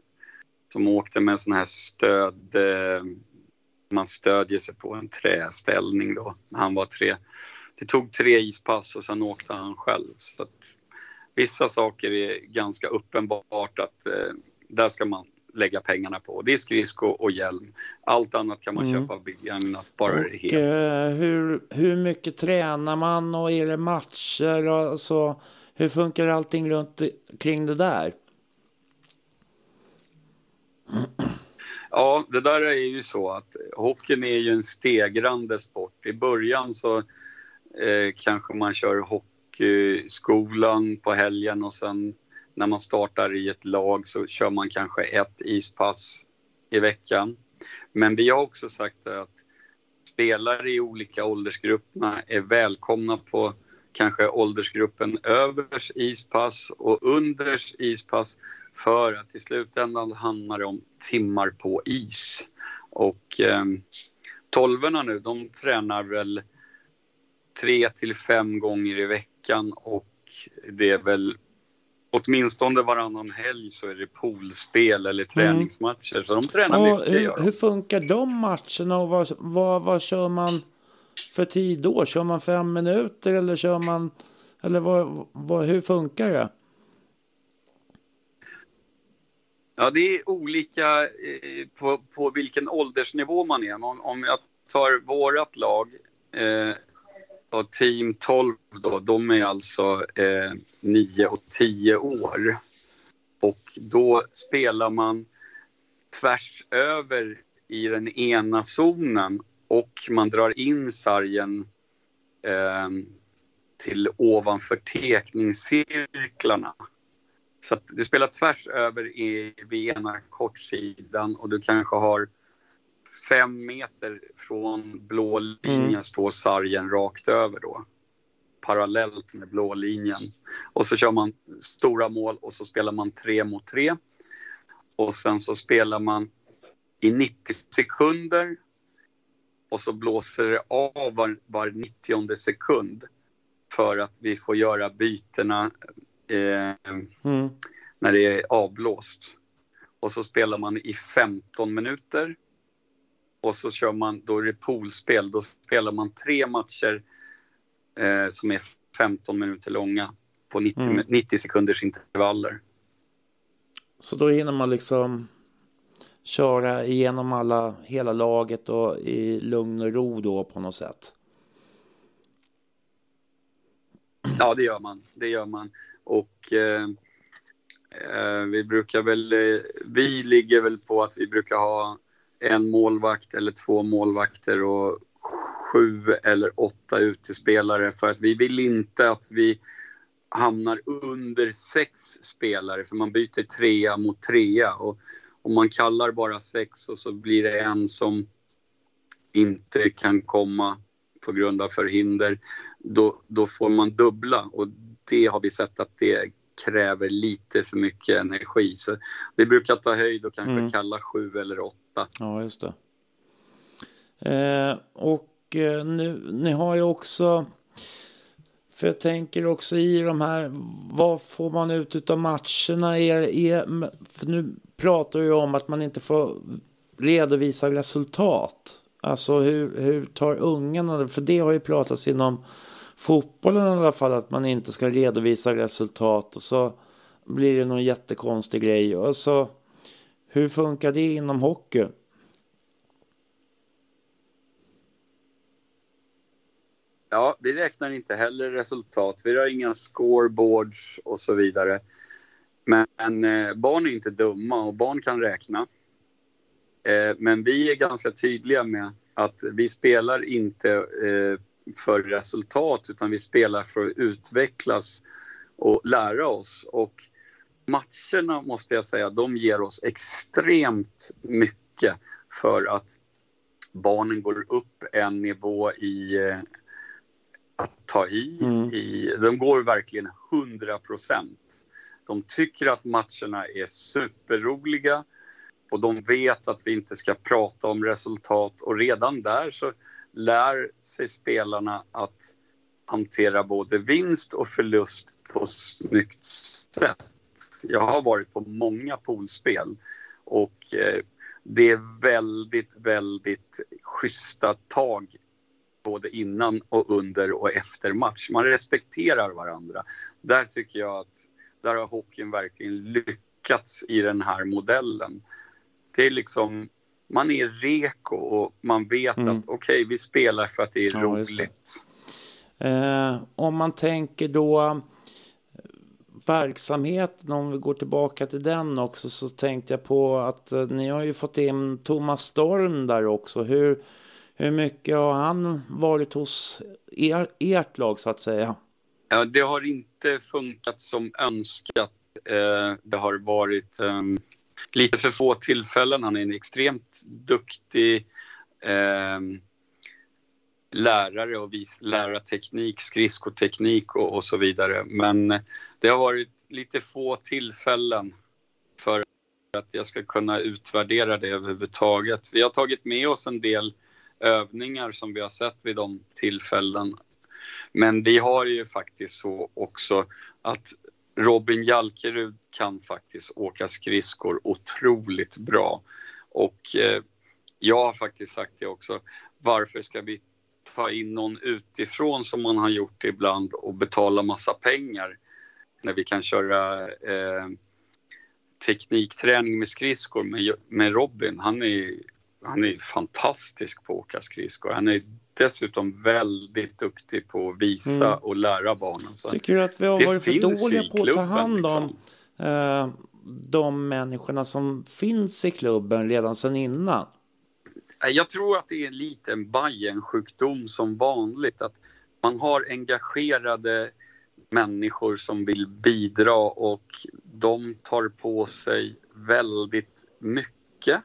som åkte med sån här stöd, eh, man stödjer sig på en träställning då. Han var tre, det tog tre ispass och sen åkte han själv. Så att vissa saker är ganska uppenbart att eh, där ska man lägga pengarna på. Det är skridsko och hjälm. Allt annat kan man mm. köpa begagnat, bara och, helt. Eh, hur, hur mycket tränar man och är det matcher? Och, alltså, hur funkar allting runt kring det där? Ja, det där är ju så att hockeyn är ju en stegrande sport. I början så eh, kanske man kör hockeyskolan på helgen och sen när man startar i ett lag så kör man kanske ett ispass i veckan. Men vi har också sagt att spelare i olika åldersgrupperna är välkomna på kanske åldersgruppen övers ispass och unders ispass för att i slutändan handlar det om timmar på is. Och eh, tolvorna nu, de tränar väl tre till fem gånger i veckan och det är väl åtminstone varannan helg så är det poolspel eller mm. träningsmatcher. Så de tränar och mycket. Hur, hur, funkar de matcherna och vad, vad, vad kör man för tid då? Kör man fem minuter eller kör man... Eller vad, vad, hur funkar det? Ja, det är olika eh, på, på vilken åldersnivå man är. Om, om jag tar vårat lag, eh, och team 12 då, de är alltså eh, 9 och 10 år. Och då spelar man tvärs över i den ena zonen och man drar in sargen eh, till ovanför tekningscirklarna. Så att du spelar tvärs över i, vid ena kortsidan och du kanske har fem meter från blå linjen mm. står sargen rakt över då. Parallellt med blå linjen. Och så kör man stora mål och så spelar man tre mot tre. Och sen så spelar man i 90 sekunder och så blåser det av var, var 90 sekund för att vi får göra bytena eh, mm. när det är avblåst. Och så spelar man i 15 minuter och så kör man, då är det poolspel. Då spelar man tre matcher eh, som är 15 minuter långa på 90, mm. 90 sekunders intervaller. Så då hinner man liksom köra igenom alla, hela laget och i lugn och ro då på något sätt? Ja, det gör man. Det gör man. Och eh, eh vi brukar väl... Eh, vi ligger väl på att vi brukar ha en målvakt eller två målvakter och sju eller åtta utespelare för att vi vill inte att vi hamnar under sex spelare för man byter trea mot trea. Och om man kallar bara sex och så blir det en som inte kan komma på grund av förhinder, då, då får man dubbla. Och det har vi sett att det kräver lite för mycket energi. Så vi brukar ta höjd och kanske mm. kalla sju eller åtta. Ja, just det. Eh, och eh, nu, ni har ju också... För jag tänker också i de här, vad får man ut av matcherna? Är, är, för nu pratar vi om att man inte får redovisa resultat. Alltså hur, hur tar ungarna För det har ju pratats inom fotbollen i alla fall att man inte ska redovisa resultat och så blir det någon jättekonstig grej. Och så, hur funkar det inom hockey? Ja, vi räknar inte heller resultat. Vi har inga scoreboards och så vidare. Men eh, barn är inte dumma och barn kan räkna. Eh, men vi är ganska tydliga med att vi spelar inte eh, för resultat utan vi spelar för att utvecklas och lära oss. Och matcherna måste jag säga, de ger oss extremt mycket för att barnen går upp en nivå i eh, att ta i. Mm. i de går verkligen 100 procent. De tycker att matcherna är superroliga och de vet att vi inte ska prata om resultat och redan där så lär sig spelarna att hantera både vinst och förlust på snyggt sätt. Jag har varit på många poolspel och eh, det är väldigt, väldigt schyssta tag både innan och under och efter match. Man respekterar varandra. Där tycker jag att där har hockeyn verkligen lyckats i den här modellen. Det är liksom, man är reko och man vet mm. att okej, okay, vi spelar för att det är ja, roligt. Det. Eh, om man tänker då verksamheten, om vi går tillbaka till den också, så tänkte jag på att eh, ni har ju fått in Thomas Storm där också. Hur, hur mycket har han varit hos er, ert lag så att säga? Ja, det har inte funkat som önskat. Eh, det har varit eh, lite för få tillfällen. Han är en extremt duktig eh, lärare och vis, lärarteknik, skridskoteknik och, och så vidare. Men det har varit lite få tillfällen för att jag ska kunna utvärdera det överhuvudtaget. Vi har tagit med oss en del övningar som vi har sett vid de tillfällen. Men vi har ju faktiskt så också att Robin Jalkerud kan faktiskt åka skridskor otroligt bra. Och eh, jag har faktiskt sagt det också. Varför ska vi ta in någon utifrån som man har gjort ibland och betala massa pengar när vi kan köra eh, teknikträning med skridskor med, med Robin. Han är, han är fantastisk på att åka skridskor. Han är dessutom väldigt duktig på att visa mm. och lära barnen. Så Tycker du att vi har varit för dåliga på att ta hand om liksom. eh, de människorna som finns i klubben redan sedan innan? Jag tror att det är en liten Bajen-sjukdom som vanligt. Att man har engagerade människor som vill bidra och de tar på sig väldigt mycket.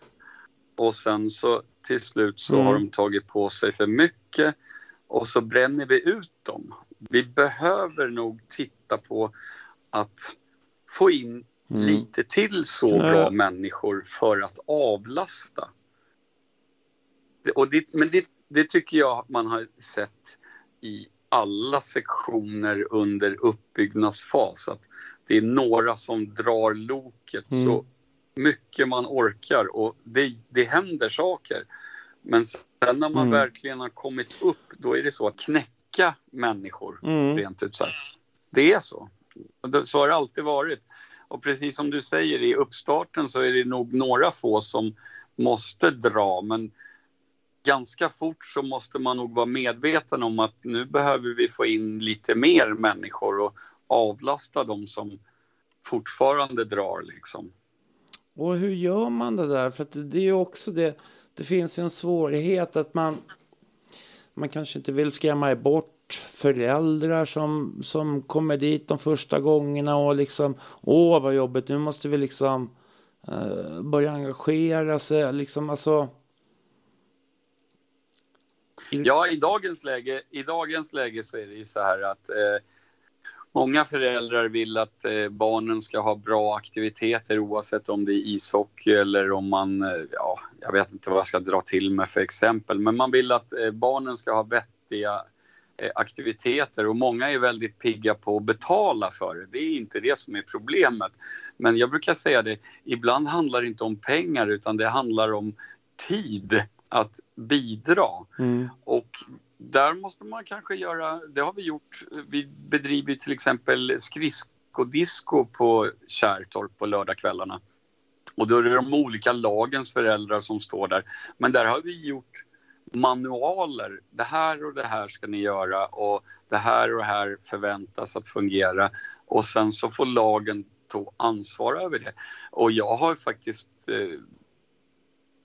Och sen så till slut så mm. har de tagit på sig för mycket och så bränner vi ut dem. Vi behöver nog titta på att få in mm. lite till så bra människor för att avlasta. Och det, men det, det tycker jag man har sett i alla sektioner under uppbyggnadsfas. Att det är några som drar loket mm. så mycket man orkar och det, det händer saker. Men sen när man mm. verkligen har kommit upp, då är det så att knäcka människor, mm. rent ut sagt. Det är så. Så har det alltid varit. Och precis som du säger, i uppstarten så är det nog några få som måste dra, men ganska fort så måste man nog vara medveten om att nu behöver vi få in lite mer människor och avlasta de som fortfarande drar liksom. Och hur gör man det där? För det är ju också det, det finns ju en svårighet att man, man kanske inte vill skrämma bort föräldrar som, som kommer dit de första gångerna och liksom, åh vad jobbigt, nu måste vi liksom eh, börja engagera sig, liksom alltså Ja, i dagens läge, i dagens läge så är det ju så här att eh, många föräldrar vill att eh, barnen ska ha bra aktiviteter oavsett om det är ishockey eller om man, eh, ja, jag vet inte vad jag ska dra till med för exempel, men man vill att eh, barnen ska ha vettiga aktiviteter och många är väldigt pigga på att betala för det. Det är inte det som är problemet. Men jag brukar säga det, ibland handlar det inte om pengar utan det handlar om tid att bidra. Mm. Och där måste man kanske göra, det har vi gjort, vi bedriver till exempel skridskodisco på Kärrtorp på lördagskvällarna. Och då är det de olika lagens föräldrar som står där. Men där har vi gjort manualer. Det här och det här ska ni göra och det här och det här förväntas att fungera. Och sen så får lagen ta ansvar över det. Och jag har faktiskt eh,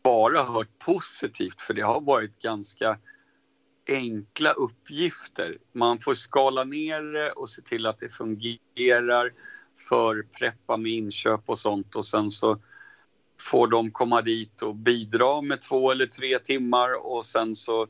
bara hört positivt för det har varit ganska enkla uppgifter. Man får skala ner det och se till att det fungerar för preppa med inköp och sånt och sen så får de komma dit och bidra med två eller tre timmar och sen så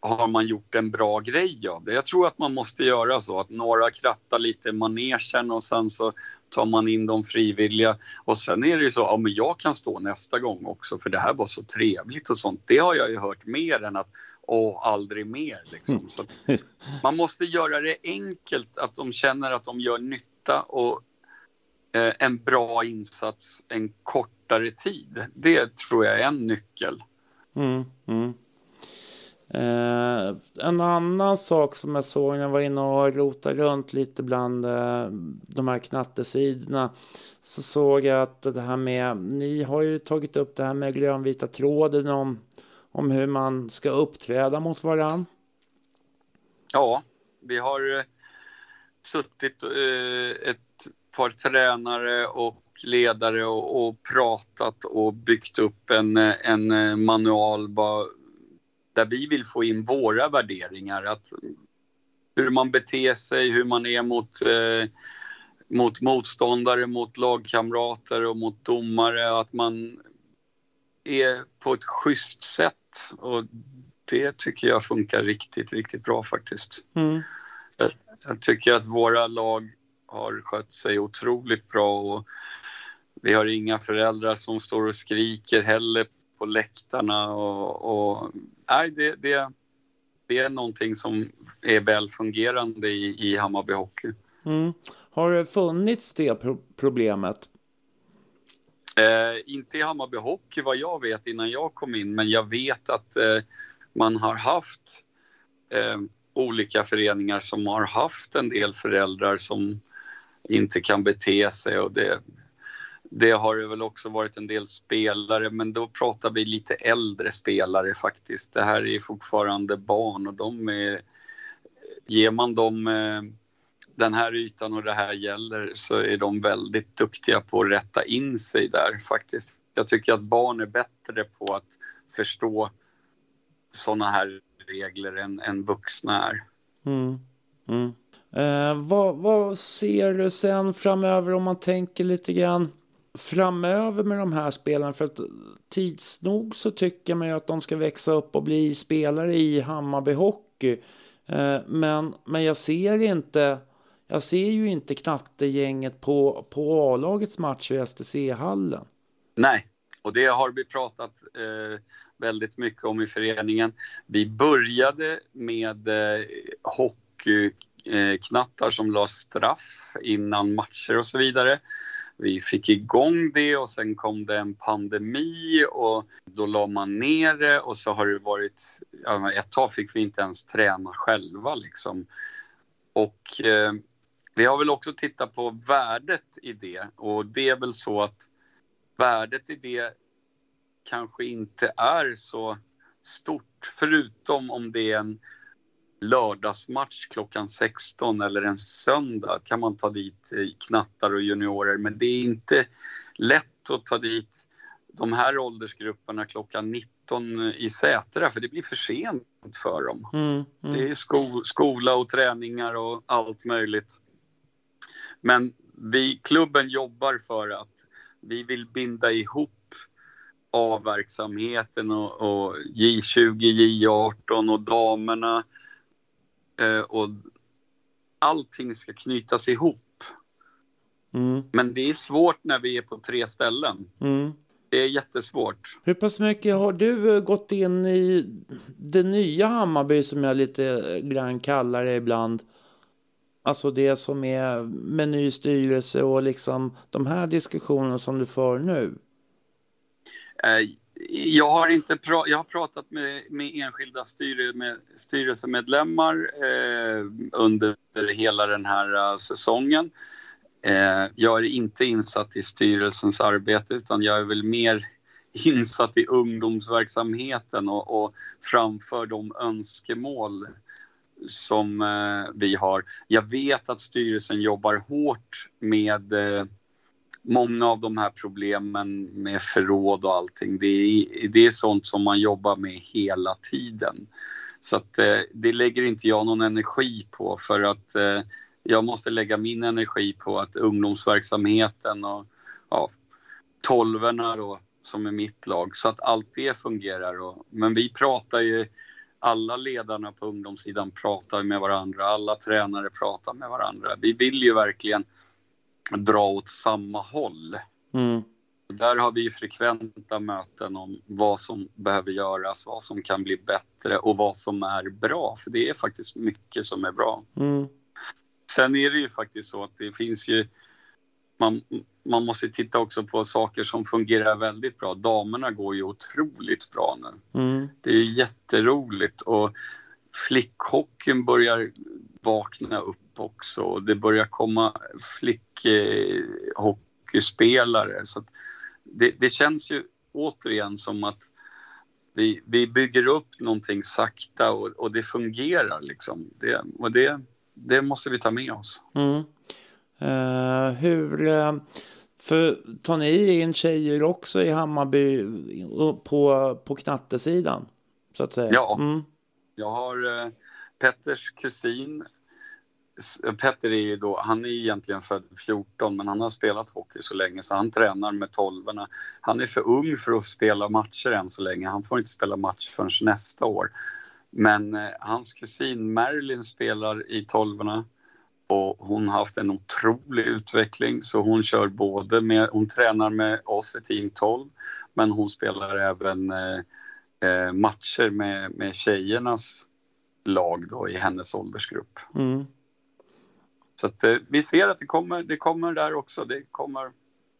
har man gjort en bra grej av det. Jag tror att man måste göra så att några krattar lite manegen och sen så tar man in de frivilliga och sen är det ju så, ja men jag kan stå nästa gång också för det här var så trevligt och sånt. Det har jag ju hört mer än att åh, aldrig mer liksom. Så *laughs* man måste göra det enkelt, att de känner att de gör nytta och eh, en bra insats, en kort kortare tid. Det tror jag är en nyckel. Mm, mm. Eh, en annan sak som jag såg när jag var inne och rotade runt lite bland eh, de här knattesidorna så såg jag att det här med, ni har ju tagit upp det här med grönvita tråden om, om hur man ska uppträda mot varann. Ja, vi har eh, suttit eh, ett par tränare och ledare och, och, pratat och byggt upp en, eh, en eh, manual Bara där vi vill få in våra värderingar. Att hur man beter sig, hur man är mot, eh, mot motståndare, mot lagkamrater och mot domare. Att man är på ett schysst sätt. Och det tycker jag funkar riktigt, riktigt bra faktiskt. Mm. Jag, jag, tycker att våra lag har skött sig otroligt bra och vi har inga föräldrar som står och skriker heller på läktarna och, och nej, det, det, det är någonting som är väl fungerande i, i Hammarby Hockey. Mm. Har det funnits det pro problemet? Eh, inte i Hammarby Hockey vad jag vet innan jag kom in, men jag vet att eh, man har haft eh, olika föreningar som har haft en del föräldrar som inte kan bete sig och det, det har det väl också varit en del spelare, men då pratar vi lite äldre spelare faktiskt. Det här är fortfarande barn och de är... Ger man dem eh, den här ytan och det här gäller så är de väldigt duktiga på att rätta in sig där faktiskt. Jag tycker att barn är bättre på att förstå sådana här regler än, än vuxna är. Mm. Mm. Eh, vad, vad ser du sen framöver om man tänker lite grann framöver med de här spelarna? För att tids nog så tycker man ju att de ska växa upp och bli spelare i Hammarby Hockey. Eh, men, men jag ser inte jag ser ju inte knattegänget på, på A-lagets matcher i STC-hallen. Nej, och det har vi pratat eh, väldigt mycket om i föreningen. Vi började med eh, hockeyknattar eh, som la straff innan matcher och så vidare vi fick igång det och sen kom det en pandemi och då la man ner det och så har det varit, ett tag fick vi inte ens träna själva liksom. Och eh, vi har väl också tittat på värdet i det och det är väl så att värdet i det kanske inte är så stort förutom om det är en lördagsmatch klockan 16 eller en söndag kan man ta dit knattar och juniorer. Men det är inte lätt att ta dit de här åldersgrupperna klockan 19 i Sätra för det blir för sent för dem. Mm, mm. Det är sko skola och träningar och allt möjligt. Men vi, klubben jobbar för att vi vill binda ihop A-verksamheten och, och J20, J18 och damerna Eh, och allting ska knytas ihop. Mm. Men det är svårt när vi är på tre ställen. Mm. Det är jättesvårt. Hur pass mycket har du eh, gått in i det nya Hammarby som jag lite grann kallar det ibland? Alltså det som är med ny styrelse och liksom de här diskussionerna som du för nu? Jag har, inte pra jag har pratat med, med enskilda styre med styrelsemedlemmar eh, under hela den här uh, säsongen. Eh, jag är inte insatt i styrelsens arbete utan jag är väl mer *laughs* insatt i ungdomsverksamheten och, och framför de önskemål som eh, vi har. Jag vet att styrelsen jobbar hårt med eh, många av de här problemen med förråd och allting, det är, det är sånt som man jobbar med hela tiden. Så att, eh, det lägger inte jag någon energi på för att eh, jag måste lägga min energi på att ungdomsverksamheten och ja, tolverna då, som är mitt lag, så att allt det fungerar. Och, men vi pratar ju, alla ledarna på ungdomssidan pratar med varandra, alla tränare pratar med varandra. Vi vill ju verkligen dra åt samma håll. Mm. Där har vi frekventa möten om vad som behöver göras, vad som kan bli bättre och vad som är bra. För det är faktiskt mycket som är bra. Mm. Sen är det ju faktiskt så att det finns ju man, man måste titta också på saker som fungerar väldigt bra. Damerna går ju otroligt bra nu. Mm. Det är jätteroligt och flickhockeyn börjar vakna upp också. Det börjar komma flickhockeyspelare. Så att det, det känns ju återigen som att vi, vi bygger upp någonting sakta och, och det fungerar liksom. Det, och det, det måste vi ta med oss. Mm. Eh, hur... eh, för tar ni in tjejer också i Hammarby eh, på, på knattesidan? Så att säga. Ja. Mm. Jag har eh, Petters kusin. Petter är ju då, han är egentligen född 14 men han har spelat hockey så länge så han tränar med tolvorna. Han är för ung för att spela matcher än så länge. Han får inte spela match förrän nästa år. Men eh, hans kusin Marilyn spelar i tolvorna och hon har haft en otrolig utveckling så hon kör både med, hon tränar med oss i team 12 men hon spelar även eh, eh, matcher med, med tjejernas lag då i hennes åldersgrupp. Mm. Så att, eh, vi ser att det kommer, det kommer där också. Det kommer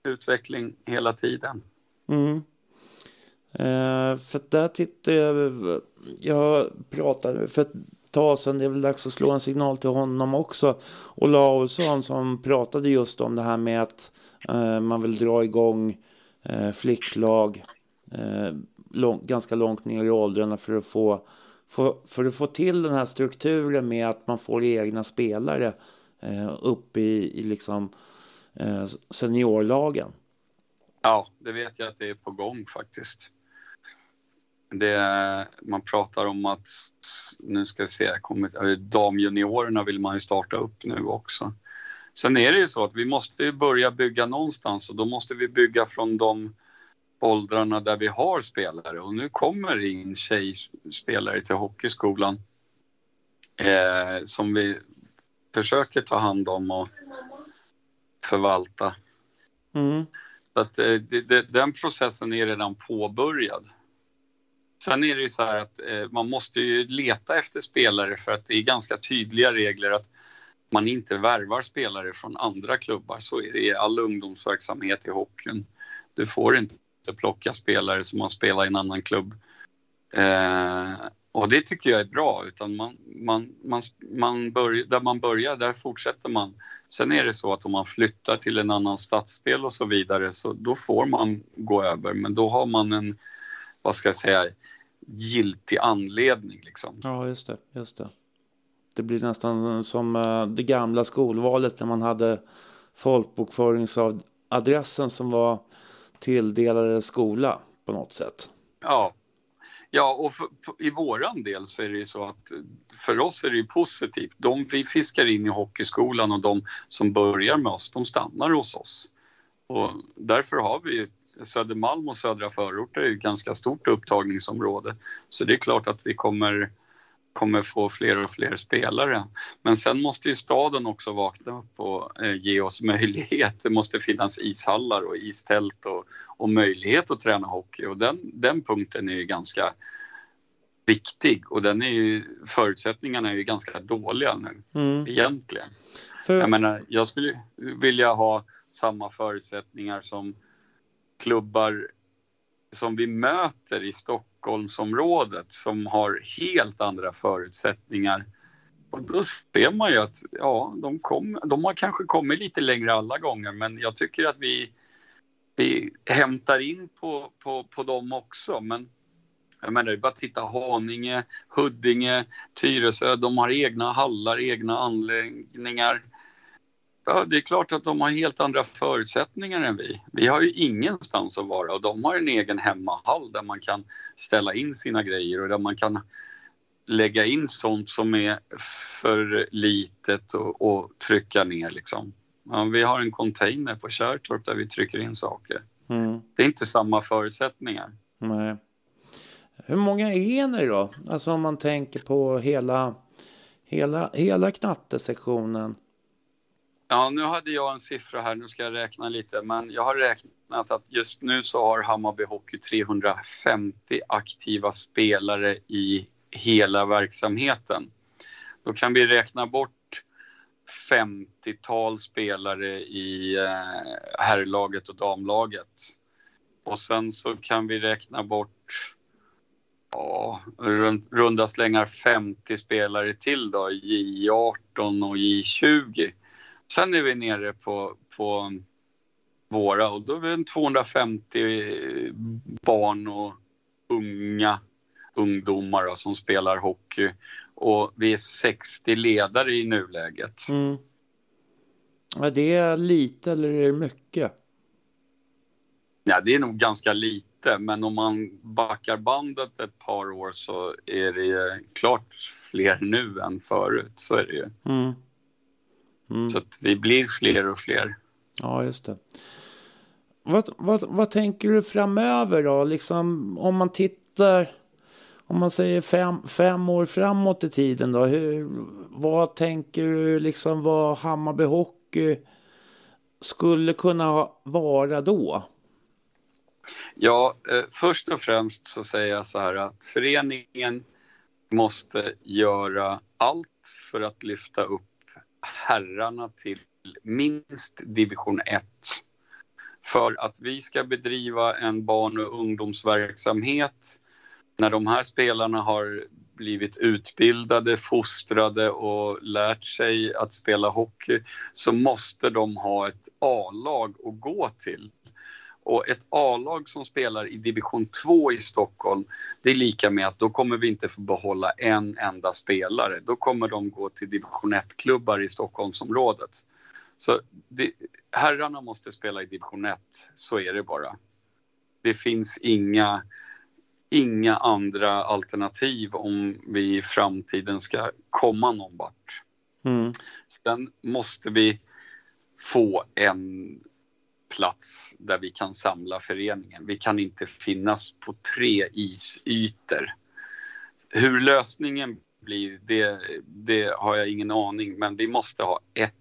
utveckling hela tiden. Mm. Eh, för där tittar jag... Jag pratade för ett tag sedan, det är väl dags att slå en signal till honom också. Olausson som pratade just om det här med att eh, man vill dra igång eh, flicklag eh, lång, ganska långt ner i åldrarna för att få för, för att få till den här strukturen med att man får egna spelare eh, Eh, upp i, i liksom eh, seniorlagen. Ja, det vet jag att det är på gång faktiskt. Det, man pratar om att, nu ska vi se, kommit, damjuniorerna vill man ju starta upp nu också. Sen är det ju så att vi måste börja bygga någonstans och då måste vi bygga från de åldrarna där vi har spelare och nu kommer det in tjejspelare till hockeyskolan eh, som vi försöker ta hand om och förvalta. Mm. Att, eh, det, det, den processen är redan påbörjad. Sen är det ju så här att eh, man måste ju leta efter spelare för att det är ganska tydliga regler att man inte värvar spelare från andra klubbar. Så är det i all ungdomsverksamhet i hockeyn. Du får inte plocka spelare som har spelat i en annan klubb. Eh, och det tycker jag är bra, utan man, man, man, man börj, där man börjar, där fortsätter man. Sen är det så att om man flyttar till en annan stadsdel och så vidare, så då får man gå över, men då har man en, vad ska jag säga, giltig anledning liksom. Ja, just det. Just det. Det blir nästan som eh, det gamla skolvalet när man hade folkbokföringsadressen som var tilldelade skola på något sätt. Ja, ja och för, i våran del så är det ju så att eh, för oss är det ju positivt. De vi fiskar in i hockeyskolan och de som börjar med oss, de stannar hos oss. Och därför har vi ju Södermalm och södra förorter är ju ett ganska stort upptagningsområde. Så det är klart att vi kommer, kommer få fler och fler spelare. Men sen måste ju staden också vakna upp och eh, ge oss *laughs* möjlighet. Det måste finnas ishallar och istält och, och möjlighet att träna hockey. Och den, den punkten är ju ganska viktig och den är ju, förutsättningarna är ju ganska dåliga nu Mm. egentligen. För, Jag menar, jag skulle vilja ha samma förutsättningar som klubbar som vi möter i Stockholmsområdet som har helt andra förutsättningar. Och då ser man ju att ja, de, kom, de har kanske kommit lite längre alla gånger men jag tycker att vi, vi hämtar in på, på, på dem också. Men jag menar, det är bara att titta Haninge, Huddinge, Tyresö, de har egna hallar, egna anläggningar. Ja, det är klart att de har helt andra förutsättningar än vi. Vi har ju ingenstans att vara och de har en egen hemmahall där man kan ställa in sina grejer och där man kan lägga in sånt som är för litet och, och trycka ner liksom. Ja, vi har en container på Kärrtorp där vi trycker in saker. mm, Det är inte samma förutsättningar. nej. Hur många är ni då? Alltså om man tänker på hela, hela, hela knattesektionen. Ja, nu hade jag en siffra här, nu ska jag räkna lite, men jag har räknat att just nu så har Hammarby Hockey 350 aktiva spelare i hela verksamheten. Då kan vi räkna bort 50-tal spelare i eh, herrlaget och damlaget. Och sen så kan vi räkna bort ja, runda slängar 50 spelare till då, J18 och J20. Sen är vi nere på, på våra och då är vi 250 barn och unga ungdomar då, som spelar hockey och vi är 60 ledare i nuläget. Mm. Är det lite eller är det mycket? Ja, det är nog ganska lite, men om man backar bandet ett par år så är det klart fler nu än förut. Så är det ju. Mm. Mm. Så att vi blir fler och fler. Ja, just det. Vad, vad, vad tänker du framöver då? Liksom, om man tittar, om man säger fem, fem år framåt i tiden då. Hur, vad tänker du liksom vad Hammarby Hockey skulle kunna vara då? Ja, eh, först och främst så säger jag så här att föreningen måste göra allt för att lyfta upp herrarna till minst division 1 för att vi ska bedriva en barn och ungdomsverksamhet när de här spelarna har blivit utbildade, fostrade och lärt sig att spela hockey så måste de ha ett A-lag att gå till. Och ett A-lag som spelar i division 2 i Stockholm, det är lika med att då kommer vi inte få behålla en enda spelare. Då kommer de gå till division 1-klubbar i Stockholmsområdet. Så det, herrarna måste spela i division 1, så är det bara. Det finns inga, inga andra alternativ om vi i framtiden ska komma någon vart. Mm. Sen måste vi få en plats där vi kan samla föreningen. Vi kan inte finnas på tre isytor. Hur lösningen blir, det, det har jag ingen aning, men vi måste ha ett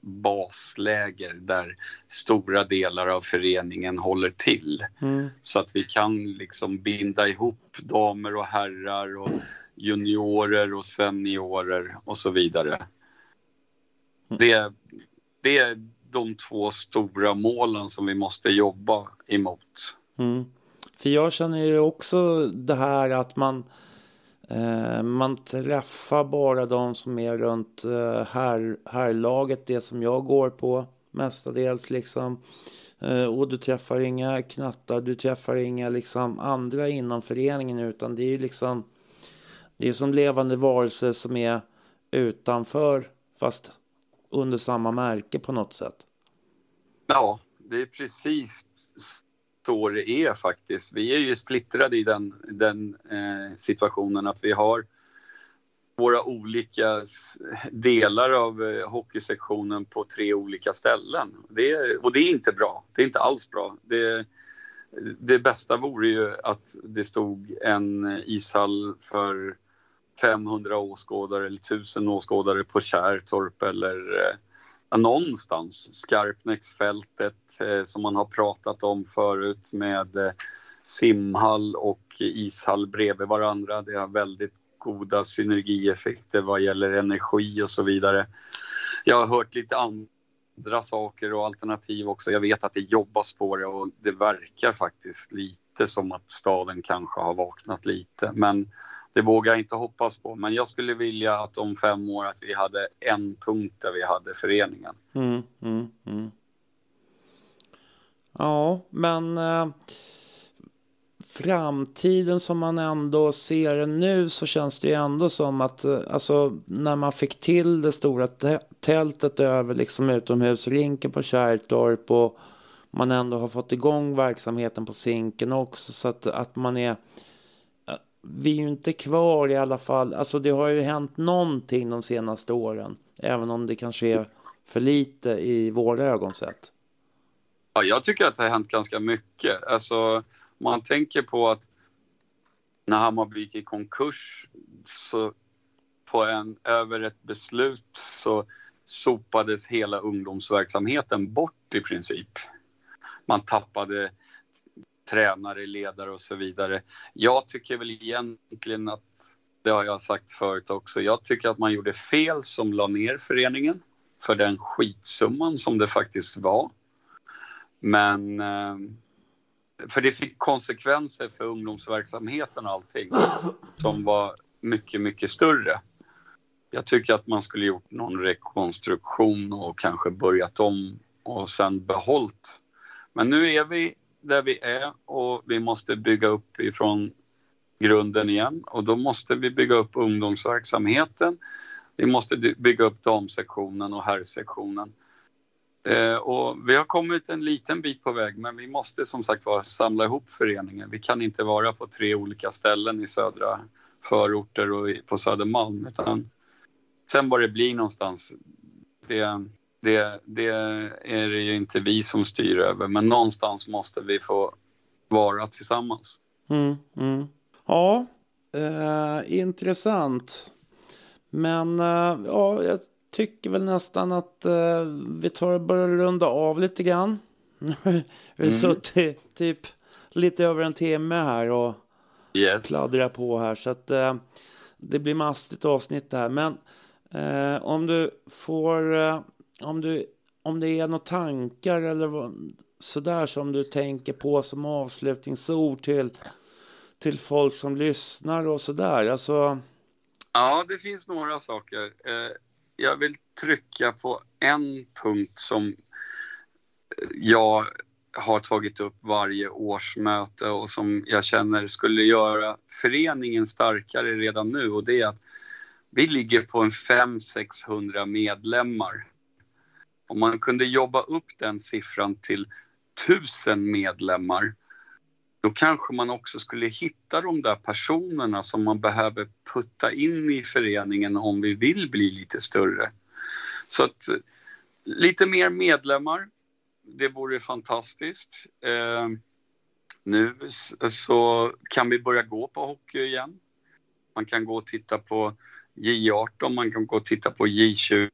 basläger där stora delar av föreningen håller till. Mm. Så att vi kan liksom binda ihop damer och herrar och juniorer och seniorer och så vidare. Mm. Det, det är de två stora målen som vi måste jobba emot. Mm. För jag känner ju också det här att man Eh, man träffar bara de som är runt eh, här, härlaget, det som jag går på mestadels liksom. Eh, och du träffar inga knattar, du träffar inga liksom andra inom föreningen utan det är ju liksom det är som levande varelser som är utanför fast under samma märke på något sätt. Ja, det är precis så det är faktiskt. Vi är ju splittrade i den, den eh, situationen att vi har våra olika delar av eh, hockeysektionen på tre olika ställen. Det, och det är inte bra. Det är inte alls bra. Det, det bästa vore ju att det stod en eh, ishall för 500 åskådare eller 1000 åskådare på Kärrtorp eller eh, någonstans. Skarpnäcksfältet eh, som man har pratat om förut med eh, simhall och ishall bredvid varandra. Det har väldigt goda synergieffekter vad gäller energi och så vidare. Jag har hört lite andra saker och alternativ också. Jag vet att det jobbas på det och det verkar faktiskt lite som att staden kanske har vaknat lite. Men det vågar jag inte hoppas på. Men jag skulle vilja att om fem år att vi hade en punkt där vi hade föreningen. Mm, mm, mm. Ja, men eh, framtiden som man ändå ser den nu så känns det ju ändå som att eh, alltså, när man fick till det stora tältet över liksom utomhusrinken på Kärrtorp och man ändå har fått igång verksamheten på Zinken också så att, att man är vi är ju inte kvar i alla fall. Alltså det har ju hänt någonting de senaste åren. Även om det kanske är för lite i våra ögon sett. Ja, jag tycker att det har hänt ganska mycket. Alltså, man tänker på att när Hammarby gick i konkurs så på en, över ett beslut så sopades hela ungdomsverksamheten bort i princip. Man tappade tränare, ledare och så vidare. Jag tycker väl egentligen att, det har jag sagt förut också, jag tycker att man gjorde fel som la ner föreningen. för den skitsumman som det faktiskt var. Men eh, för det fick konsekvenser för ungdomsverksamheten och allting som var mycket, mycket större. Jag tycker att man skulle gjort någon rekonstruktion och kanske börjat om och sen behållt. Men nu är vi där vi är och vi måste bygga upp ifrån grunden igen och då måste vi bygga upp ungdomsverksamheten. Vi måste bygga upp damsektionen och herrsektionen. Eh, och vi har kommit en liten bit på väg men vi måste som sagt var samla ihop föreningen. Vi kan inte vara på tre olika ställen i södra förorter och på Södermalm utan sen vad det blir någonstans det, det, det är det ju inte vi som styr över men någonstans måste vi få vara tillsammans. Mm, mm. Ja, eh, intressant. Men eh, ja, jag tycker väl nästan att eh, vi tar och börjar runda av lite grann. *laughs* vi har mm. suttit typ lite över en timme här och yes. pladdrar på här. Så att eh, det blir mastigt avsnitt det här. Men eh, om du får, eh, om, du, om det är några tankar eller sådär som du tänker på som avslutningsord till, till folk som lyssnar och sådär. Alltså... Ja, det finns några saker. Eh, jag vill trycka på en punkt som eh, jag har tagit upp varje årsmöte och som jag känner skulle göra föreningen starkare redan nu och det är att vi ligger på en 500-600 medlemmar. Om man kunde jobba upp den siffran till tusen medlemmar då kanske man också skulle hitta de där personerna som man behöver putta in i föreningen om vi vill bli lite större. Så att lite mer medlemmar, det vore fantastiskt. Eh, nu så kan vi börja gå på hockey igen. Man kan gå och titta på J18, man kan gå och titta på J20,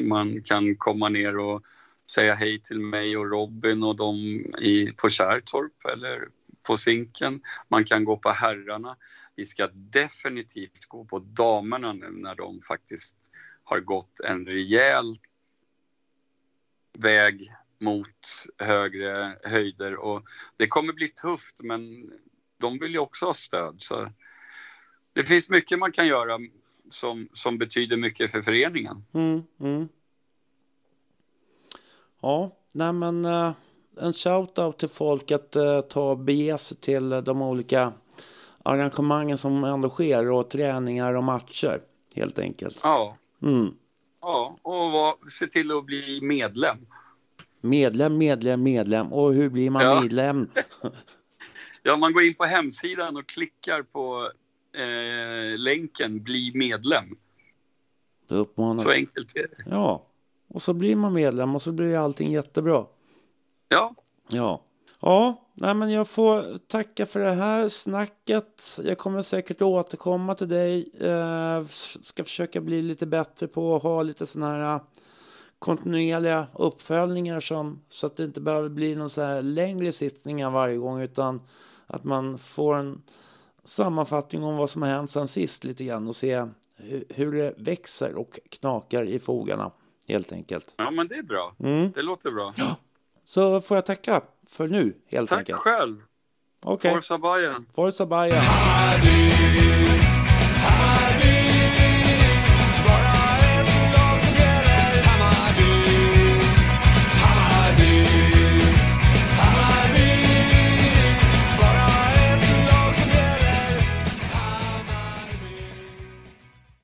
man kan komma ner och säga hej till mig och Robin och dem i, på Kärrtorp eller på Zinken. Man kan gå på herrarna. Vi ska definitivt gå på damerna nu när de faktiskt har gått en rejäl väg mot högre höjder och det kommer bli tufft men de vill ju också ha stöd så det finns mycket man kan göra som, som betyder mycket för föreningen. Mm, mm. Ja, nej men uh, en shout-out till folk att uh, ta sig till de olika arrangemangen som ändå sker och träningar och matcher helt enkelt. Ja. Mm. Ja, och var, se till att bli medlem. Medlem, medlem, medlem. Och hur blir man ja. medlem? *laughs* *laughs* ja, man går in på hemsidan och klickar på eh, länken bli medlem. Uppmanar... Så enkelt är det. Ja, och så blir man medlem och så blir allting jättebra. Ja. Ja. Ja, nej men jag får tacka för det här snacket. Jag kommer säkert återkomma till dig. Eh, ska försöka bli lite bättre på att ha lite sådana här kontinuerliga uppföljningar som, så att det inte behöver bli någon så här längre sittningar varje gång utan att man får en sammanfattning om vad som har hänt sen sist lite grann och se hur det växer och knakar i fogarna helt enkelt. Ja, men det är bra. Mm. Det låter bra. Ja. Så får jag tacka för nu helt Tack enkelt. Tack själv. Okay. Forza Bayern. Forza Bayern.